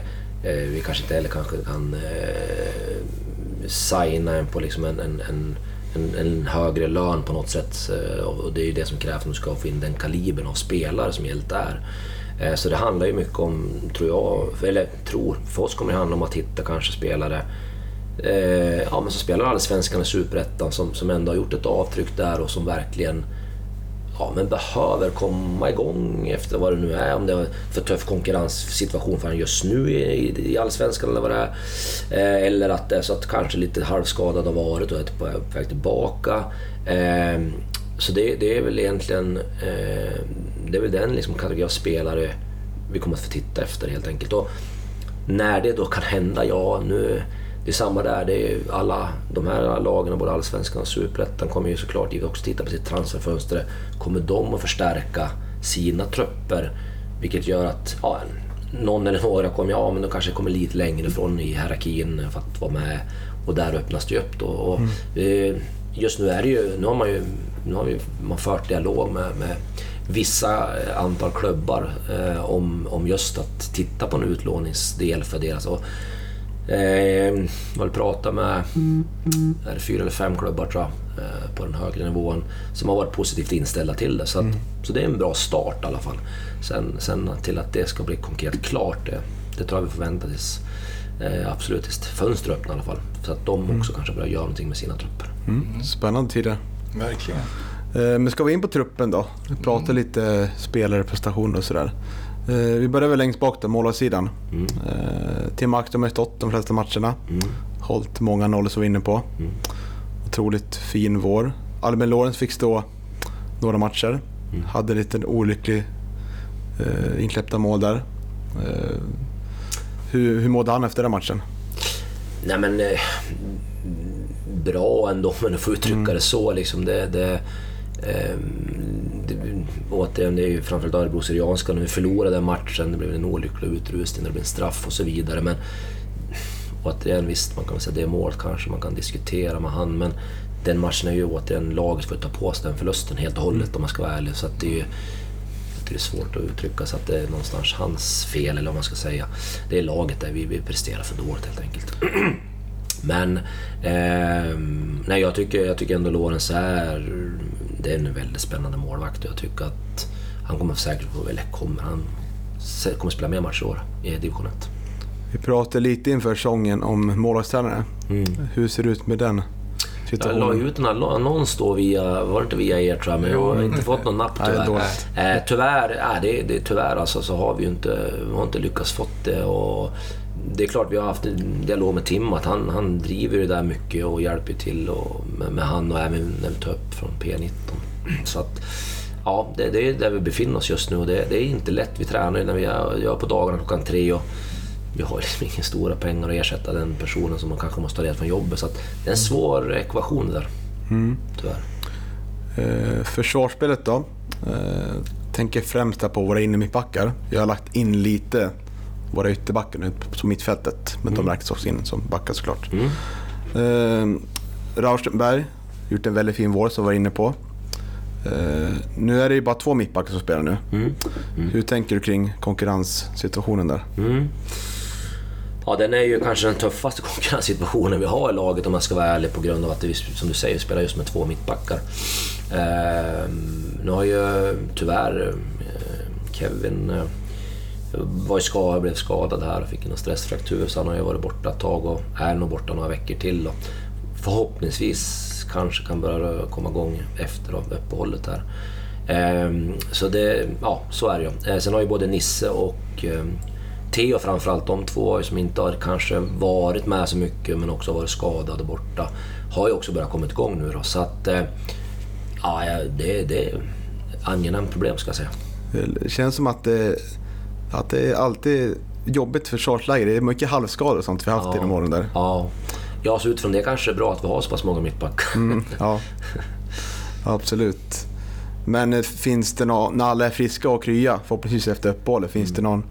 eh, vi kanske inte heller kanske kan eh, signa en på liksom en, en, en, en, en högre lön på något sätt. Eh, och det är ju det som krävs om du ska få in den kalibern av spelare som Hjälte är. Eh, så det handlar ju mycket om, tror jag, eller tror, för oss kommer det handla om att hitta kanske spelare eh, ja, men som spelar Allsvenskan i Superettan som, som ändå har gjort ett avtryck där och som verkligen ja, men behöver komma igång efter vad det nu är. Om det är för tuff konkurrenssituation för honom just nu i, i Allsvenskan eller vad det är. Eh, eller att det är så att kanske lite halvskadad har varit och är på väg tillbaka. Eh, så det, det är väl egentligen eh, det är väl den liksom kategori av spelare vi kommer att få titta efter helt enkelt. Och när det då kan hända, ja nu det är samma där. Det är alla de här lagen, både Allsvenskan och Superettan, kommer ju såklart också titta på sitt transferfönster. Kommer de att förstärka sina trupper? Vilket gör att ja, någon eller några kommer, ja men de kanske kommer lite längre ifrån i hierarkin för att vara med. Och där öppnas det upp då. Och, mm. Just nu är det ju, nu har man ju nu har vi, man fört dialog med, med vissa antal klubbar eh, om, om just att titta på en utlåningsdel för deras. Och, eh, jag vill prata med är det fyra eller fem klubbar tror jag, eh, på den högre nivån som har varit positivt inställda till det. Så, att, mm. så det är en bra start i alla fall. Sen, sen till att det ska bli konkret klart, det, det tror jag vi får vänta tills eh, absolut tills fönstret öppnar i alla fall. Så att de mm. också kanske börjar göra någonting med sina trupper. Mm. Spännande tider. Verkligen. Eh, men ska vi in på truppen då? Vi pratar mm. lite spelare, prestationer och sådär. Eh, vi börjar väl längst bak där, målarsidan. Mm. Eh, Tim Aktum har stått de flesta matcherna. Mm. Hållit många nollor som vi var inne på. Mm. Otroligt fin vår. Albin Lorenz fick stå några matcher. Mm. Hade en liten olycklig eh, inkläppta mål där. Eh, hur, hur mådde han efter den matchen? Nej men... Eh, bra ändå, men att få uttrycka mm. det så liksom. Det, det, Ehm, det, återigen, det är ju framförallt Örebro Syrianska. När vi förlorade den matchen, det blev en olycklig utrustning, det blev en straff och så vidare. Men återigen, visst, man kan säga det är målet kanske, man kan diskutera med han, men den matchen är ju återigen laget får ta på sig den förlusten helt och hållet om man ska vara ärlig. Så att det är ju, det är svårt att uttrycka så att det är någonstans hans fel, eller vad man ska säga. Det är laget där vi, vi presterar för dåligt helt enkelt. Men eh, nej, jag, tycker, jag tycker ändå Lorenz är, det är en väldigt spännande målvakt och jag tycker att han kommer säkert, eller kommer, han kommer spela mer matcher i år i division 1. Vi pratade lite inför säsongen om målvaktstränare. Mm. Hur ser det ut med den? Jag la ut en annons då via, var det inte via er tror jag, men jag har inte fått någon napp tyvärr. Nej, eh, tyvärr, äh, det, det, tyvärr alltså, så har vi ju inte, vi har inte lyckats fått det. Och det är klart vi har haft en dialog med Tim att han, han driver det där mycket och hjälper till och, med, med han och även när vi tar upp från P19. Så att, ja, det, det, är där vi befinner oss just nu och det, det är inte lätt. Vi tränar när vi gör på dagarna klockan tre och vi har liksom inga stora pengar att ersätta den personen som man kanske måste ha rätt från jobbet. Så att det är en svår ekvation där, mm. tyvärr. Eh, försvarsspelet då? Eh, tänker främst på våra innermittbackar. Jag har lagt in lite våra ytterbackar nu på mittfältet. Men mm. de räknas också in som backar såklart. Mm. Eh, Rauschenberg, gjort en väldigt fin vår som vi var inne på. Eh, nu är det ju bara två mittbackar som spelar nu. Mm. Mm. Hur tänker du kring konkurrenssituationen där? Mm. Ja, den är ju kanske den tuffaste konkurrenssituationen vi har i laget om man ska vara ärlig på grund av att vi, som du säger, vi spelar just med två mittbackar. Eh, nu har ju tyvärr eh, Kevin eh, var skadad, blev skadad här och fick en stressfraktur så han har ju varit borta ett tag och är nog borta några veckor till. Och förhoppningsvis kanske kan börja komma igång efter uppehållet här. Ehm, så det, ja, så är det ju. Eh, sen har ju både Nisse och eh, Theo framförallt, de två som inte har kanske varit med så mycket men också varit skadade och borta, har ju också börjat komma igång nu då. Så att, eh, ja, det, det är angenämt problem ska jag säga. Det känns som att det att det är alltid jobbigt försvarsläge. Det är mycket halvskador och sånt vi har haft ja, genom åren där. Ja. ja, så utifrån det kanske det är bra att vi har så pass många mittbackar. Mm, ja. Absolut. Men eh, finns det någon, när alla är friska och krya, förhoppningsvis efter uppehållet, finns mm. det någon...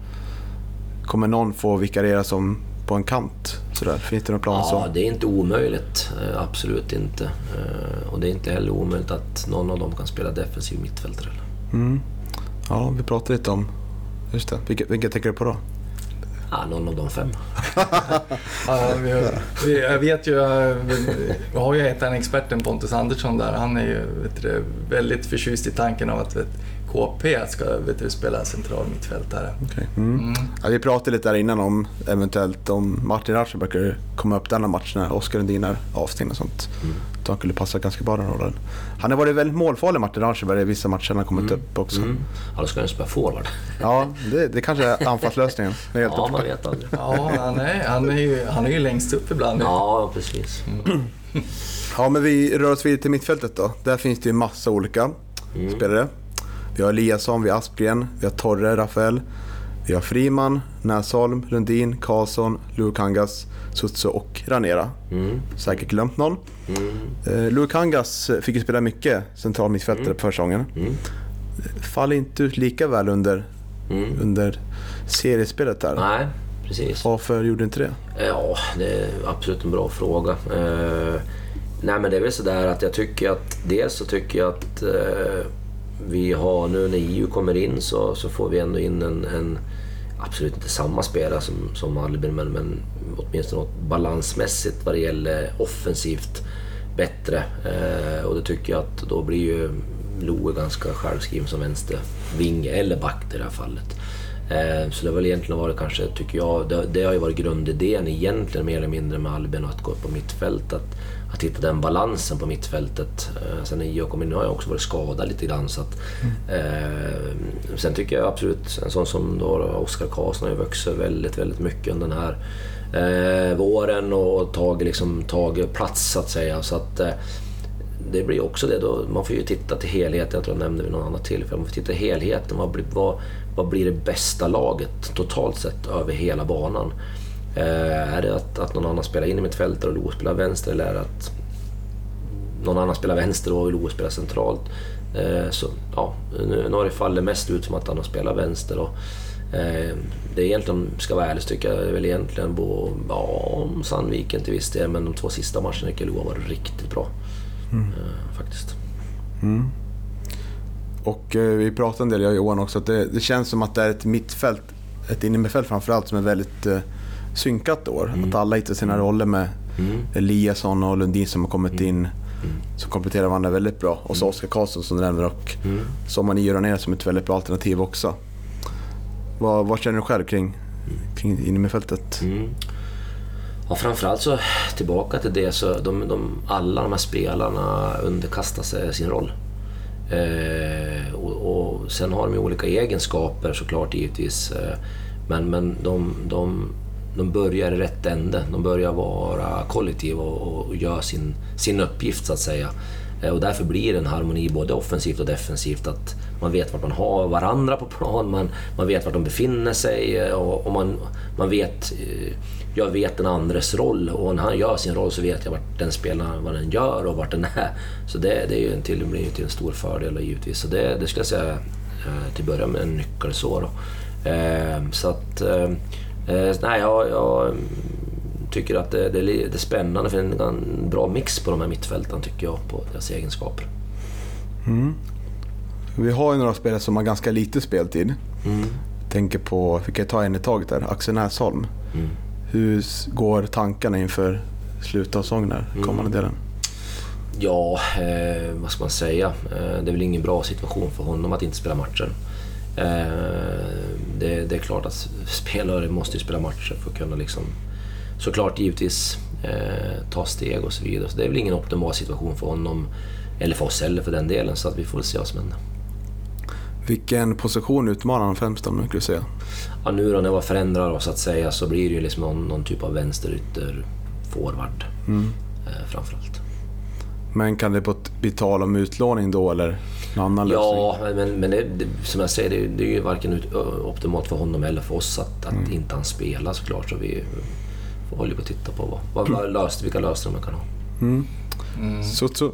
Kommer någon få vikariera som på en kant? Sådär. Finns det någon plan ja, så? det är inte omöjligt. Eh, absolut inte. Eh, och det är inte heller omöjligt att någon av dem kan spela defensiv mittfältare. Mm. Ja, vi pratade lite om Just det. Vilka, vilka tänker du på då? Ja, någon av de fem. ja, vi, vi, jag vet ju, vi har ju en experten Pontus Andersson där. Han är ju vet du, väldigt förtjust i tanken av att vet, KP ska vet du, spela central mittfältare. Okay. Mm. Mm. Ja, vi pratade lite där innan om eventuellt om Martin Raschenberger komma upp denna match när Oskar Lundin är avstängd och sånt. Mm. Så han skulle passa ganska bra den rollen. Han har varit väldigt målfarlig Martin Raschenberg i vissa matcher när han kommit mm. upp också. Mm. Ja, då ska han spela forward. Ja, det, det kanske är anfallslösningen. ja, man vet aldrig. ja, han är, han, är ju, han är ju längst upp ibland. Ja, precis. Mm. Ja, men vi rör oss vidare till mittfältet då. Där finns det ju massa olika mm. spelare. Vi har Eliasson, vi har Aspgren, vi har Torre, Rafael. Vi har Friman, Näsholm, Lundin, Karlsson, Lukangas, Sutsu och Ranera. Mm. Säkert glömt någon. Mm. Eh, Lukangas fick ju spela mycket central mittfältare Mm. på försäsongen. Mm. Faller inte ut lika väl under, Mm. under seriespelet där. Nej, precis. Varför gjorde inte det? Ja, det är absolut en bra fråga. Eh, nej men det är väl sådär att jag tycker att dels så tycker jag att eh, vi har nu när EU kommer in så, så får vi ändå in en, en absolut inte samma spelare som, som Albin men, men åtminstone något balansmässigt vad det gäller offensivt bättre. Eh, och det tycker jag att då blir ju Loe ganska självskriven som vänstervinge eller back i det här fallet. Eh, Så det har väl egentligen varit kanske, tycker jag, det, det har ju varit grundidén egentligen mer eller mindre med Albin att gå upp på mittfält. Att, att hitta den balansen på mittfältet. Eh, Sen kom in, nu har jag också varit skadad lite grann. Så att, eh, sen tycker jag absolut, en sån som då Oskar Karlsson har ju vuxit väldigt, väldigt mycket under den här eh, våren och tagit, liksom, tagit plats så att säga. Så att, eh, det blir också det då, man får ju titta till helheten, jag tror jag nämnde vid någon annan tillfälle, man får titta till helheten, vad blir, vad, vad blir det bästa laget totalt sett över hela banan? Eh, är det att, att någon annan spelar in i mitt fält och Lo spelar vänster eller är det att någon annan spelar vänster och Lo spelar centralt? Eh, så ja, nu, nu har det fallit mest ut som att han spelar vänster och eh, det är egentligen, ska vara ärlig, tycker jag väl egentligen på, ja, Sandviken till viss del, men de två sista matcherna tycker jag har varit riktigt bra. Eh, faktiskt. Och eh, vi pratade en del, jag och Johan också, att det, det känns som att det är ett mittfält, ett innermittfält framförallt, som är väldigt eh, synkat i år. Att alla hittar sina roller med Mm. Eliasson och Lundin som har kommit in, som kompletterar varandra väldigt bra. Och så Oskar Karlsson som du nämner och Mm. Sommar gör ner som ett väldigt bra alternativ också. Vad, vad känner du själv kring, kring innermittfältet? Mm. Ja, framförallt så tillbaka till det så de, de, alla de här spelarna underkastar sig sin roll. Eh, och, och sen har de ju olika egenskaper såklart givetvis. Eh, men men de, de, de börjar i rätt ände. De börjar vara kollektiva och, och gör sin, sin uppgift så att säga. Eh, och därför blir det en harmoni både offensivt och defensivt. Att man vet vart man har varandra på plan, man, man vet vart de befinner sig eh, och, och man, man vet... Eh, jag vet den andres roll och när han gör sin roll så vet jag vart den spelaren vad den gör och vart den är. Så det, det är ju en till, blir ju till en stor fördel givetvis. Så det, det skulle jag säga till att börja med en nyckel så då. Eh, Så att eh, Nej, jag, jag tycker att det, det, det är spännande för det är en bra mix på de här mittfälten tycker jag, på deras egenskaper. Vi har ju några spelare som har ganska lite speltid. Mm. Tänker på, vi kan ta en i taget där, Axel Näsholm. Mm. Hur går tankarna inför slutet av säsongen Mm. kommande delen? Ja, eh, vad ska man säga? Eh, det är väl ingen bra situation för honom att inte spela matcher. Eh, det, det är klart att spelare måste ju spela matcher för att kunna liksom, såklart givetvis eh, ta steg och så vidare. Så det är väl ingen optimal situation för honom, eller för oss heller för den delen, så att vi får se vad som händer. Vilken position utmanar han främst om, skulle du säga? Ja, nu då när jag förändrar då, så att säga så blir det ju liksom någon, någon typ av vänsterytter forward Mm. eh, framförallt. Men kan det bli tal om utlåning då, eller någon annan lösning? Ja, men, men det, det, som jag säger, det, det är ju varken ut, optimalt för honom eller för oss att, att inte han spelar såklart. Så vi får hålla på och titta på vad, vad, vad löst, vilka lösningar man kan ha. Mm. Mm. Sutsu? Var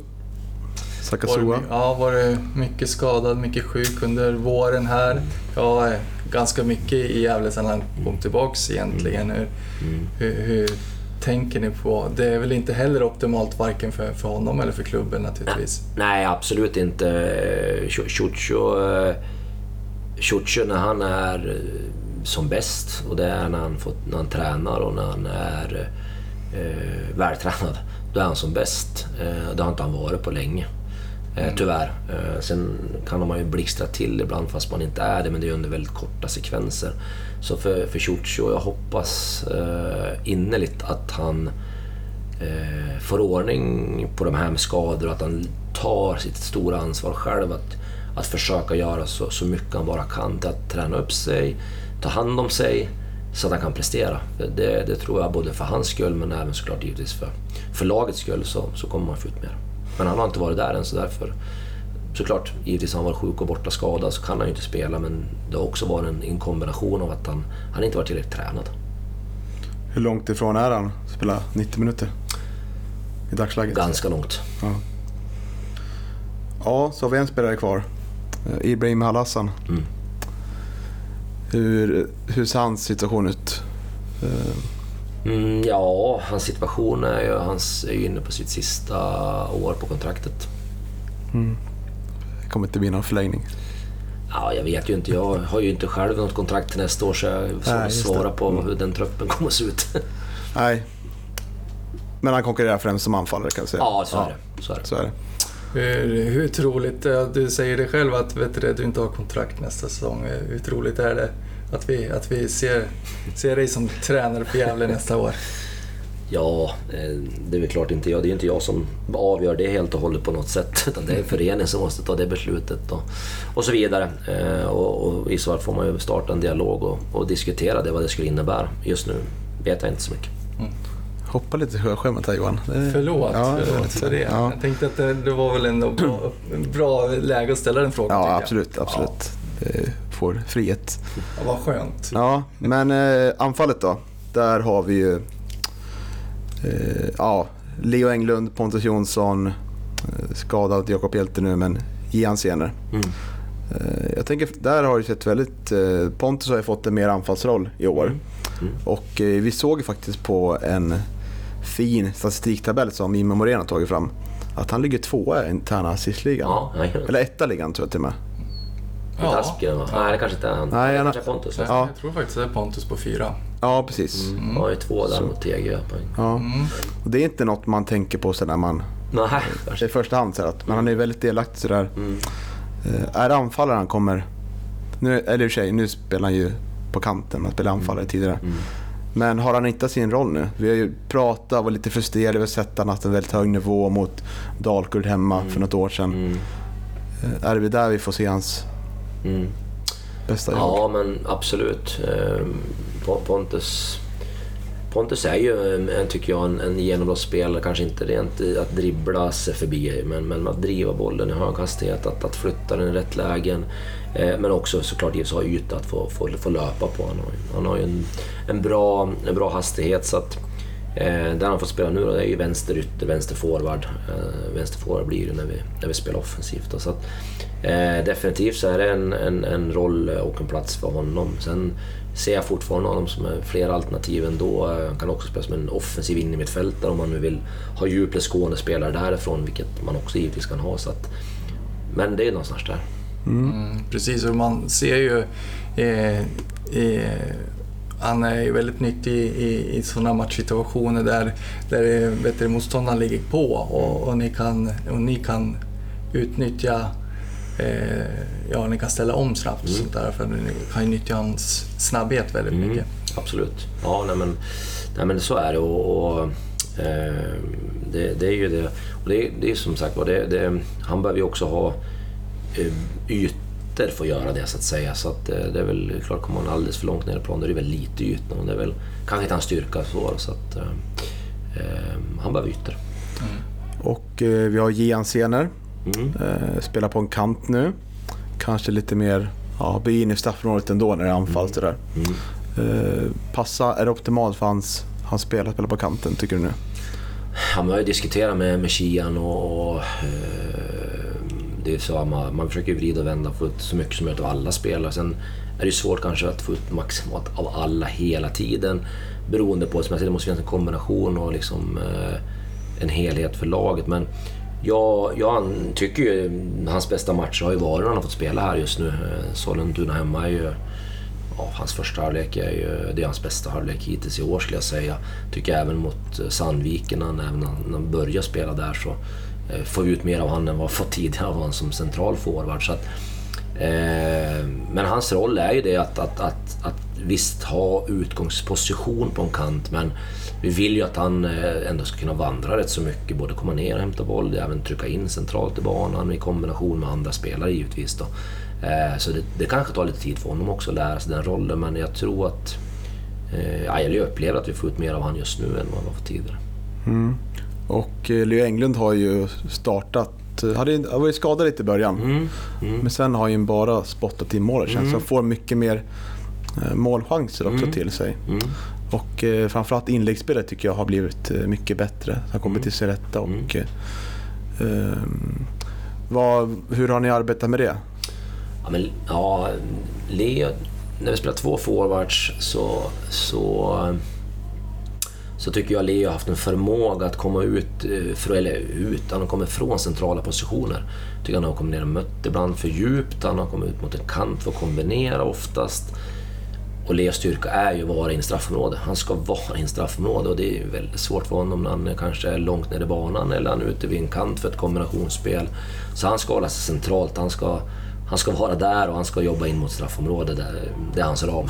Sakasua? det, ja, var det mycket skadad, mycket sjuk under våren här. Ja, ganska mycket i Gävle sedan han kom tillbaks egentligen. Hur, Mm. hur, hur tänker ni på? Det är väl inte heller optimalt varken för, för honom eller för klubben naturligtvis. Nej, absolut inte. Ciuccio, eh, när han är eh, som bäst och det är när han, fått, när han tränar och när han är eh, vältränad. Då är han som bäst. Eh, det har inte han varit på länge. Eh, tyvärr. Eh, sen kan man ju blixtra till ibland fast man inte är det, men det är under väldigt korta sekvenser. Så för, för Ciuccio, jag hoppas eh, innerligt att han eh, får ordning på de här med skador och att han tar sitt stora ansvar själv att, att försöka göra så, så mycket han bara kan till att träna upp sig, ta hand om sig så att han kan prestera. Det, det tror jag både för hans skull men även såklart givetvis för, för lagets skull så, så kommer man få ut mer. Men han har inte varit där än så därför såklart, givetvis har han varit sjuk och borta skadad så kan han ju inte spela men det har också varit en, en kombination av att han, han inte varit tillräckligt tränad. Hur långt ifrån är han att spela 90 minuter? I dagsläget? Ganska långt. Ja. ja, så har vi en spelare kvar. Eh, Ibrahim Halassan. Mm. Hur, hur ser hans situation ut? Mm, ja, hans situation är ju, han är ju inne på sitt sista år på kontraktet. Det kommer inte bli någon förlängning. Ja, jag vet ju inte. Jag har ju inte själv något kontrakt till nästa år så jag just svara det. på Mm. hur den truppen kommer att se ut. Nej. Men han konkurrerar främst som anfallare kan jag säga. ja, så är det. Så är det. Så är det. Hur, hur troligt, ja, du säger det själv att vet du, du inte har kontrakt nästa säsong. Hur troligt är det att vi, att vi ser, ser dig som tränare för Gävle nästa år? Ja, eh, det är väl klart inte jag. Det är inte jag som avgör det helt och hållet på något sätt. Utan det är föreningen som måste ta det beslutet och, och så vidare. Eh, Och, och i så fall får man ju starta en dialog och, och diskutera det, vad det skulle innebära. Just nu vet jag inte så mycket. Hoppa lite sjöskämt här Johan. Det- Förlåt, Ja, förlåt för det. Ja. Jag tänkte att det, det var väl ändå bra, bra läge att ställa den frågan. Ja, jag. absolut. absolut. Det får frihet. Ja, vad skönt. Ja, men eh, anfallet då. Där har vi ju eh, ja, Leo Englund, Pontus Jonsson, eh, skadad Jakob Hjelte nu, men Ian senare. Mm. Eh, jag tänker, där har det sett väldigt... Eh, Pontus har ju fått en mer anfallsroll i år. Mm. Och eh, vi såg ju faktiskt på en fin statistiktabell som Morén har tagit fram att han ligger tvåa i interna assistligan. Ja. Eller etta ligan tror jag till och med. Inte Aspgren va? Nej, det kanske inte är han. Nej, det han- kanske är Pontus. Jag, Ja. jag tror faktiskt det är Pontus på fyra. Ja, precis. Mm. har ju två där mot TG poäng. Ja. Och det är inte något man tänker på så när man Nej, i första hand. Så här, att, men han är väldigt delaktig sådär. Mm. Eh, är det anfallare han kommer... Nu, eller i och för sig, nu spelar han ju på kanten. Han spelade anfallare tidigare. Mm. Men har han hittat sin roll nu? Vi har ju pratat och varit lite frustrerade. Vi har sett att han haft en väldigt hög nivå mot Dalkurd hemma för något år sedan. Mm. Eh, Är det där vi får se hans Mm. bästa jag? Ja, men absolut. Ehm, Pon- Pontus, Pontus är ju, en- tycker jag, en, en genombrottsspelare. Kanske inte rent i att dribbla sig förbi, men, men att driva bollen i hög hastighet, att, att flytta den i rätt lägen. Eh, men också såklart givetvis ha yta att få, få, få löpa på. Han har, han har ju en, en, bra, en bra hastighet. så att Eh, där han får spela nu då, det är ju vänster ytter, vänster forward. Eh, vänster forward blir det när vi, när vi spelar offensivt. Då. Så att, eh, definitivt så är det en, en, en roll och en plats för honom. Sen ser jag fortfarande honom som är fler alternativ ändå. Eh, Han kan också spela som en offensiv innermittfältare om man nu vill ha djupledsgående spelare därifrån, vilket man också givetvis kan ha. Så att, men det är någonstans där. Mm, precis, och man ser ju... Eh, eh, han är ju väldigt nyttig i, i sådana matchsituationer där, där eh, vet du, motståndaren ligger på och, och, ni, kan, och ni kan utnyttja... Eh, ja, ni kan ställa om snabbt och sånt där för ni kan ju nyttja hans snabbhet väldigt Mm, mycket. absolut. Ja, nej men, nej men så är det. Och, och eh, det, det är ju det. Och det, det är som sagt det, det, han behöver ju också ha eh, ytor för att göra det så att säga. Så att, eh, det är väl klart, kommer man alldeles för långt ner i plan då är det väl lite ytor. Och det är väl kanske inte hans styrka så. så att, eh, eh, han behöver ytor. Och eh, vi har Gian Sener. Mm. Eh, spelar på en kant nu. Kanske lite mer, ja, blir in i straffområdet ändå när det är anfall sådär. Mm. Eh, passa, är det optimalt för hans, hans spel att spela på kanten tycker du nu? Ja, man har ju diskuterat med, med Kian och, och eh, det är så, man, man försöker vrida och vända få ut så mycket som möjligt av alla spelare. Sen är det svårt kanske att få ut maximalt av alla hela tiden. Beroende på, som jag säger, det måste finnas en kombination och liksom, eh, en helhet för laget. Men jag, jag tycker ju hans bästa match har ju varit när han har fått spela här just nu. Eh, Sollentuna hemma är ju ja, hans första halvlek är ju det är hans bästa halvlek hittills i år skulle jag säga. Tycker även mot eh, Sandviken, när han, även när han- börjar spela där så eh, får vi ut mer av honom än vad vi fått tidigare av honom som central forward. Så att, eh, men hans roll är ju det att, att, att, att visst ha utgångsposition på en kant men vi vill ju att han eh, ändå ska kunna vandra rätt så mycket. Både komma ner och hämta boll, även trycka in centralt i banan i kombination med andra spelare givetvis. Då. Eh, Så det, det kanske tar lite tid för honom också att lära sig den rollen men jag tror att... Eh, ja, jag upplever att vi får ut mer av han just nu än vad vi har fått tidigare. Och eh, Leo Englund har ju startat hade, han var ju skadad lite i början. Mm, mm. Men sen har han ju bara spottat in mål känns Mm. Så han får mycket mer målchanser också Mm. till sig. Mm. Och eh, framförallt inläggsspelet tycker jag har blivit eh, mycket bättre. Han kommer Mm. till sin rätta och... Mm. Eh, ehm, vad, hur har ni arbetat med det? Ja, men, ja, Leo, när vi spelar två forwards så, så, så tycker jag Leo har haft en förmåga att komma ut, eh, för, eller ut, han har kommit från centrala positioner. Jag tycker han har kommit ner och mött ibland för djupt, han har kommit ut mot en kant för att kombinera oftast. Och Leos styrka är ju att vara i en straffområde. Han ska vara i en straffområde och det är väldigt svårt för honom när han kanske är långt ner i banan eller han är ute vid en kant för ett kombinationsspel. Så han ska hålla sig centralt, han ska, han ska vara där och han ska jobba in mot straffområdet. Det, det är hans ram.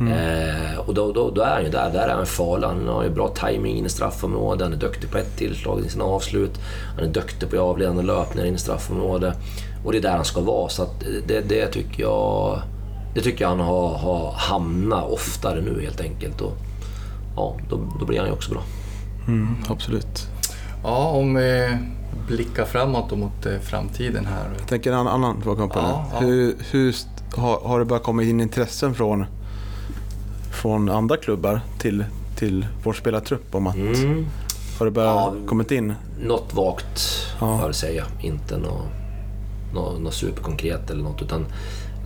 Eh, och då, då, då är han ju där, där är han farlig. Han har ju bra timing in i straffområdet, han är duktig på ett tillslag i sina avslut. Han är duktig på avledande löpningar in i straffområdet. Och det är där han ska vara, så att det, det tycker jag... Det tycker jag han har, har hamnat oftare nu helt enkelt. Och, ja, då, då blir han ju också bra. Mm, absolut. Ja, om vi blickar framåt och mot eh, framtiden här. Jag tänker en annan, fråga på Ja, det. ja. Hur, hur, har, har det börjat komma in intressen från, från andra klubbar till, till vår spelartrupp om att... Mm. Har det börjat Ja. kommit in? Något vagt, Ja. får jag säga. Inte något, något, något superkonkret eller något. Utan,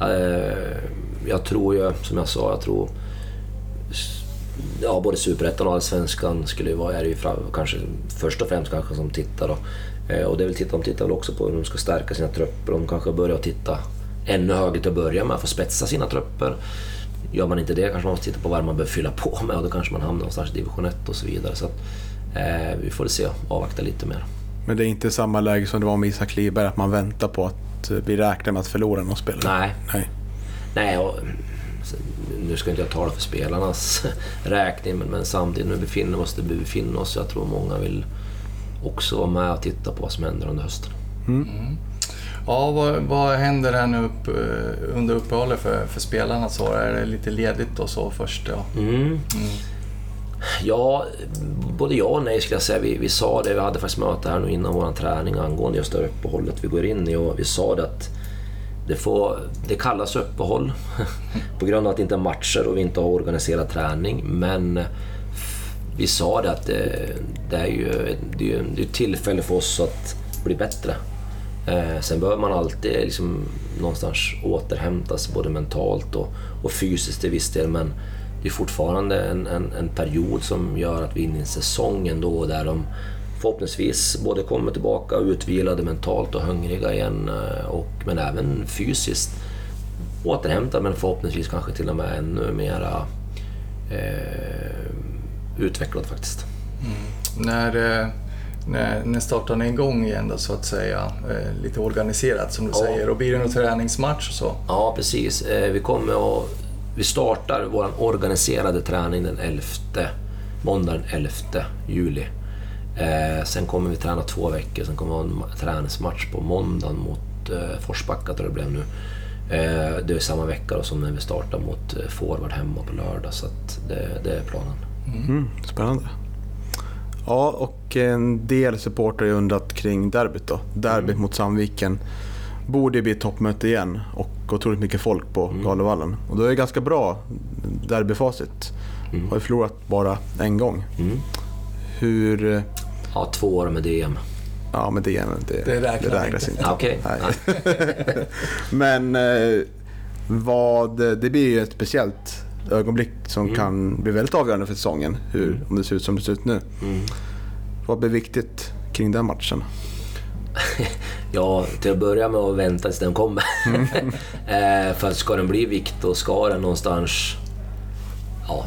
Eh, jag tror ju, som jag sa, jag tror... Ja, både Superettan och Allsvenskan skulle ju vara, är ju fram, kanske först och främst kanske som tittar. Då. Eh, och det vill titta, de tittar väl också på hur de ska stärka sina trupper. De kanske börjar titta ännu högre till att börja med, för att spetsa sina trupper. Gör man inte det kanske man måste titta på vad man behöver fylla på med och då kanske man hamnar någonstans i division 1 och så vidare. Så att, eh, vi får väl se, avvakta lite mer. Men det är inte samma läge som det var med Isak Liberg, att man väntar på att eh, vi räknar med att förlora någon spelare? Nej, Nej. nej och, nu ska inte jag tala för spelarnas räkning, men, men samtidigt, nu befinner vi oss där vi befinner oss. Jag tror många vill också vara med och titta på vad som händer under hösten. Ja, vad, vad händer här nu upp, eh, under uppehållet för, för spelarna? Så är det lite ledigt och så först? Ja. Mm. Ja, både ja och nej skulle jag säga. Vi, vi sa det, vi hade faktiskt möte här nu innan vår träning angående just det här uppehållet vi går in i och vi sa det att det, får, det kallas uppehåll på grund av att det inte är matcher och vi inte har organiserad träning. Men vi sa det att det, det är ju det är, det är ett tillfälle för oss att bli bättre. Eh, sen behöver man alltid liksom någonstans sig både mentalt och, och fysiskt till viss del. Men det är fortfarande en, en, en period som gör att vi är inne i en säsong ändå där de förhoppningsvis både kommer tillbaka utvilade mentalt och hungriga igen. eh, Och, men även fysiskt återhämtade men förhoppningsvis kanske till och med ännu mera eh, utvecklad faktiskt. När, eh, när, när startar ni igång igen då så att säga? Eh, Lite organiserat som du Ja. säger. Och blir det någon träningsmatch och så? Ja, precis. Vi kommer att... Vi startar vår organiserade träning den 11, måndag den 11 juli. Eh, sen kommer vi träna två veckor, sen kommer vi ha en ma- träningsmatch på måndagen mot eh, Forsbacka tror jag det blev nu. Eh, det är samma vecka då som när vi startar mot eh, Forward hemma på lördag, så att det, det är planen. Mm, spännande. Ja, och en del supportrar har undrat kring derbyt då. Derbyt Mm. mot Sandviken borde bli ett toppmöte igen och otroligt mycket folk på Mm. Galovallen. Och då är det ganska bra derbyfacit. Mm. Har ju förlorat bara en gång. Mm. Hur... eh, Ja, två år med DM. Ja, men det, det, Det räknar inte. inte. Okej. Nej. Men eh, vad, det blir ju ett speciellt ögonblick som Mm. kan bli väldigt avgörande för säsongen. Hur, om det ser ut som det ser ut nu. Mm. Vad blir viktigt kring den matchen? Ja, till att börja med att vänta tills den kommer. eh, för att ska den bli vikt och ska den någonstans ja,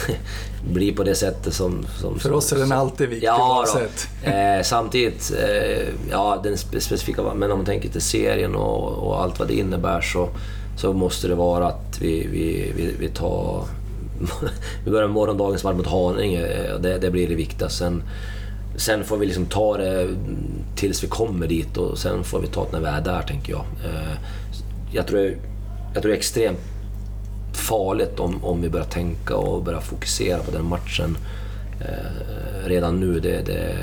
bli på det sättet som... som För oss är den alltid viktig Ja, oavsett. då. Eh, samtidigt, eh, ja den spe- specifika, men om man tänker till serien och, och allt vad det innebär så, så måste det vara att vi, vi, vi, vi tar... vi börjar med morgondagens match mot Haninge, eh, det, det blir det viktiga. Sen, sen får vi liksom ta det tills vi kommer dit och sen får vi ta det när vi är där, tänker jag. Eh, jag, tror, jag tror det är extremt farligt om, om vi börjar tänka och börjar fokusera på den matchen eh, redan nu. Det, det,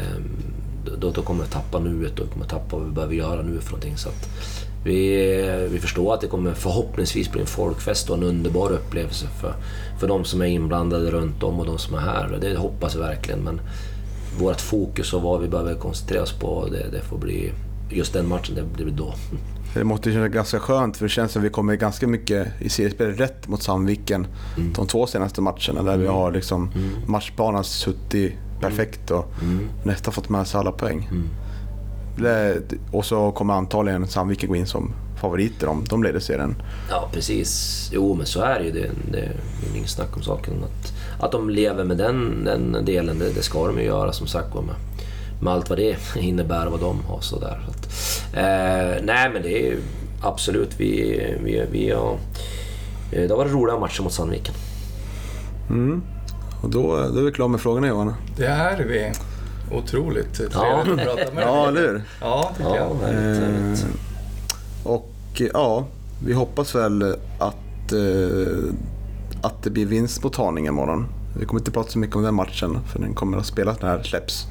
då, då kommer vi tappa nuet och kommer tappa vad vi behöver göra nu för någonting. Så att vi, vi förstår att det kommer förhoppningsvis bli en folkfest och en underbar upplevelse för, för de som är inblandade runt om och de som är här. Det hoppas vi verkligen. Men vårt fokus och vad vi behöver koncentrera oss på, det, det får bli just den matchen, det blir då. Det måste kännas ganska skönt för det känns som att vi kommer ganska mycket i seriespelet rätt mot Sandviken mm. de två senaste matcherna där vi mm. har liksom mm. matchbanan suttit perfekt och mm. nästan fått med sig alla poäng. Mm. Och så kommer antagligen Sandviken gå in som favoriter om de leder serien. Ja precis, jo men så är det ju. Det, det, det är inget snack om saken. Att, att de lever med den, den delen, det, det ska de ju göra som sagt med, med allt vad det innebär och vad de har. Så där. Så att, eh, nej men det är ju absolut, vi, vi, vi har... Eh, det har varit roliga matcher mot Sandviken. Mm. Och då, då är vi klara med frågorna Johan. Det är vi. Otroligt trevligt ja. att prata med dig. Ja, eller hur? Ja, tycker ja, jag. Härligt, eh, och ja, vi hoppas väl att, eh, att det blir vinst mot Haninge imorgon. Vi kommer inte prata så mycket om den matchen för den kommer att spelas när det här släpps.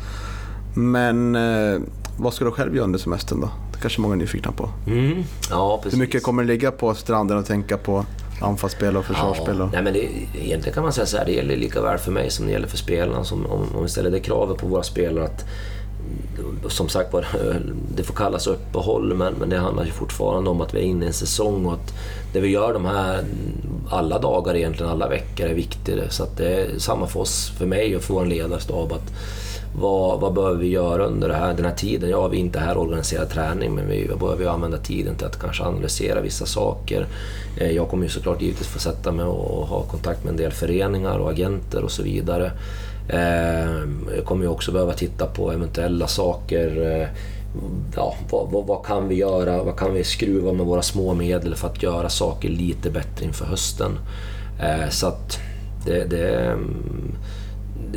Men eh, vad ska du själv göra under semestern då? Det kanske många är nyfikna på. Mm. Ja, precis. Hur mycket kommer du ligga på stranden och tänka på anfallsspel och försvarsspel? Ja, nej, men det, egentligen kan man säga så här, det gäller lika väl för mig som det gäller för spelarna. Som, om, om vi ställer det kravet på våra spelare att som sagt var, det får kallas uppehåll men, men det handlar ju fortfarande om att vi är inne i en säsong och att det vi gör de här alla dagar egentligen, alla veckor är viktigare. Så att det är samma för oss, för mig och för vår ledarstab att vad, vad behöver vi göra under här, den här tiden? Ja, vi är inte här och organiserar träning men vi behöver använda tiden till att kanske analysera vissa saker. Eh, jag kommer ju såklart givetvis få sätta mig och ha kontakt med en del föreningar och agenter och så vidare. Ehm, jag kommer ju också behöva titta på eventuella saker. Eh, ja, vad, vad, vad, kan vi göra? Vad kan vi skruva med våra små medel för att göra saker lite bättre inför hösten? Eh, så att det, det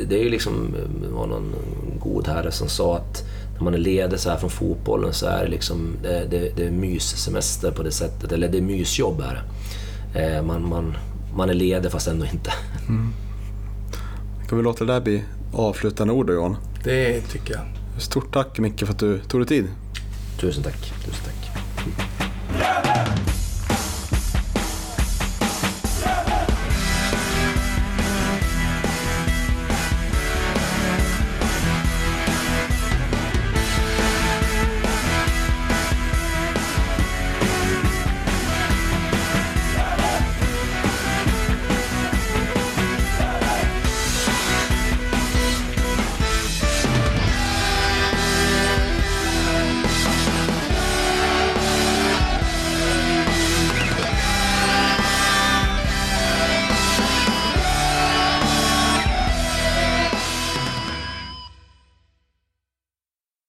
det är ju liksom, det var någon god herre som sa att när man är ledig så här från fotbollen så är det liksom, det, det, det är myssemester på det sättet, eller det är mysjobb är det. Eh, man, man, man är ledig fast ändå inte. Mm. Kan vi låta det där bli avslutande ord då Johan? Det tycker jag. Stort tack Micke för att du tog dig tid. Tusen tack. Tusen tack.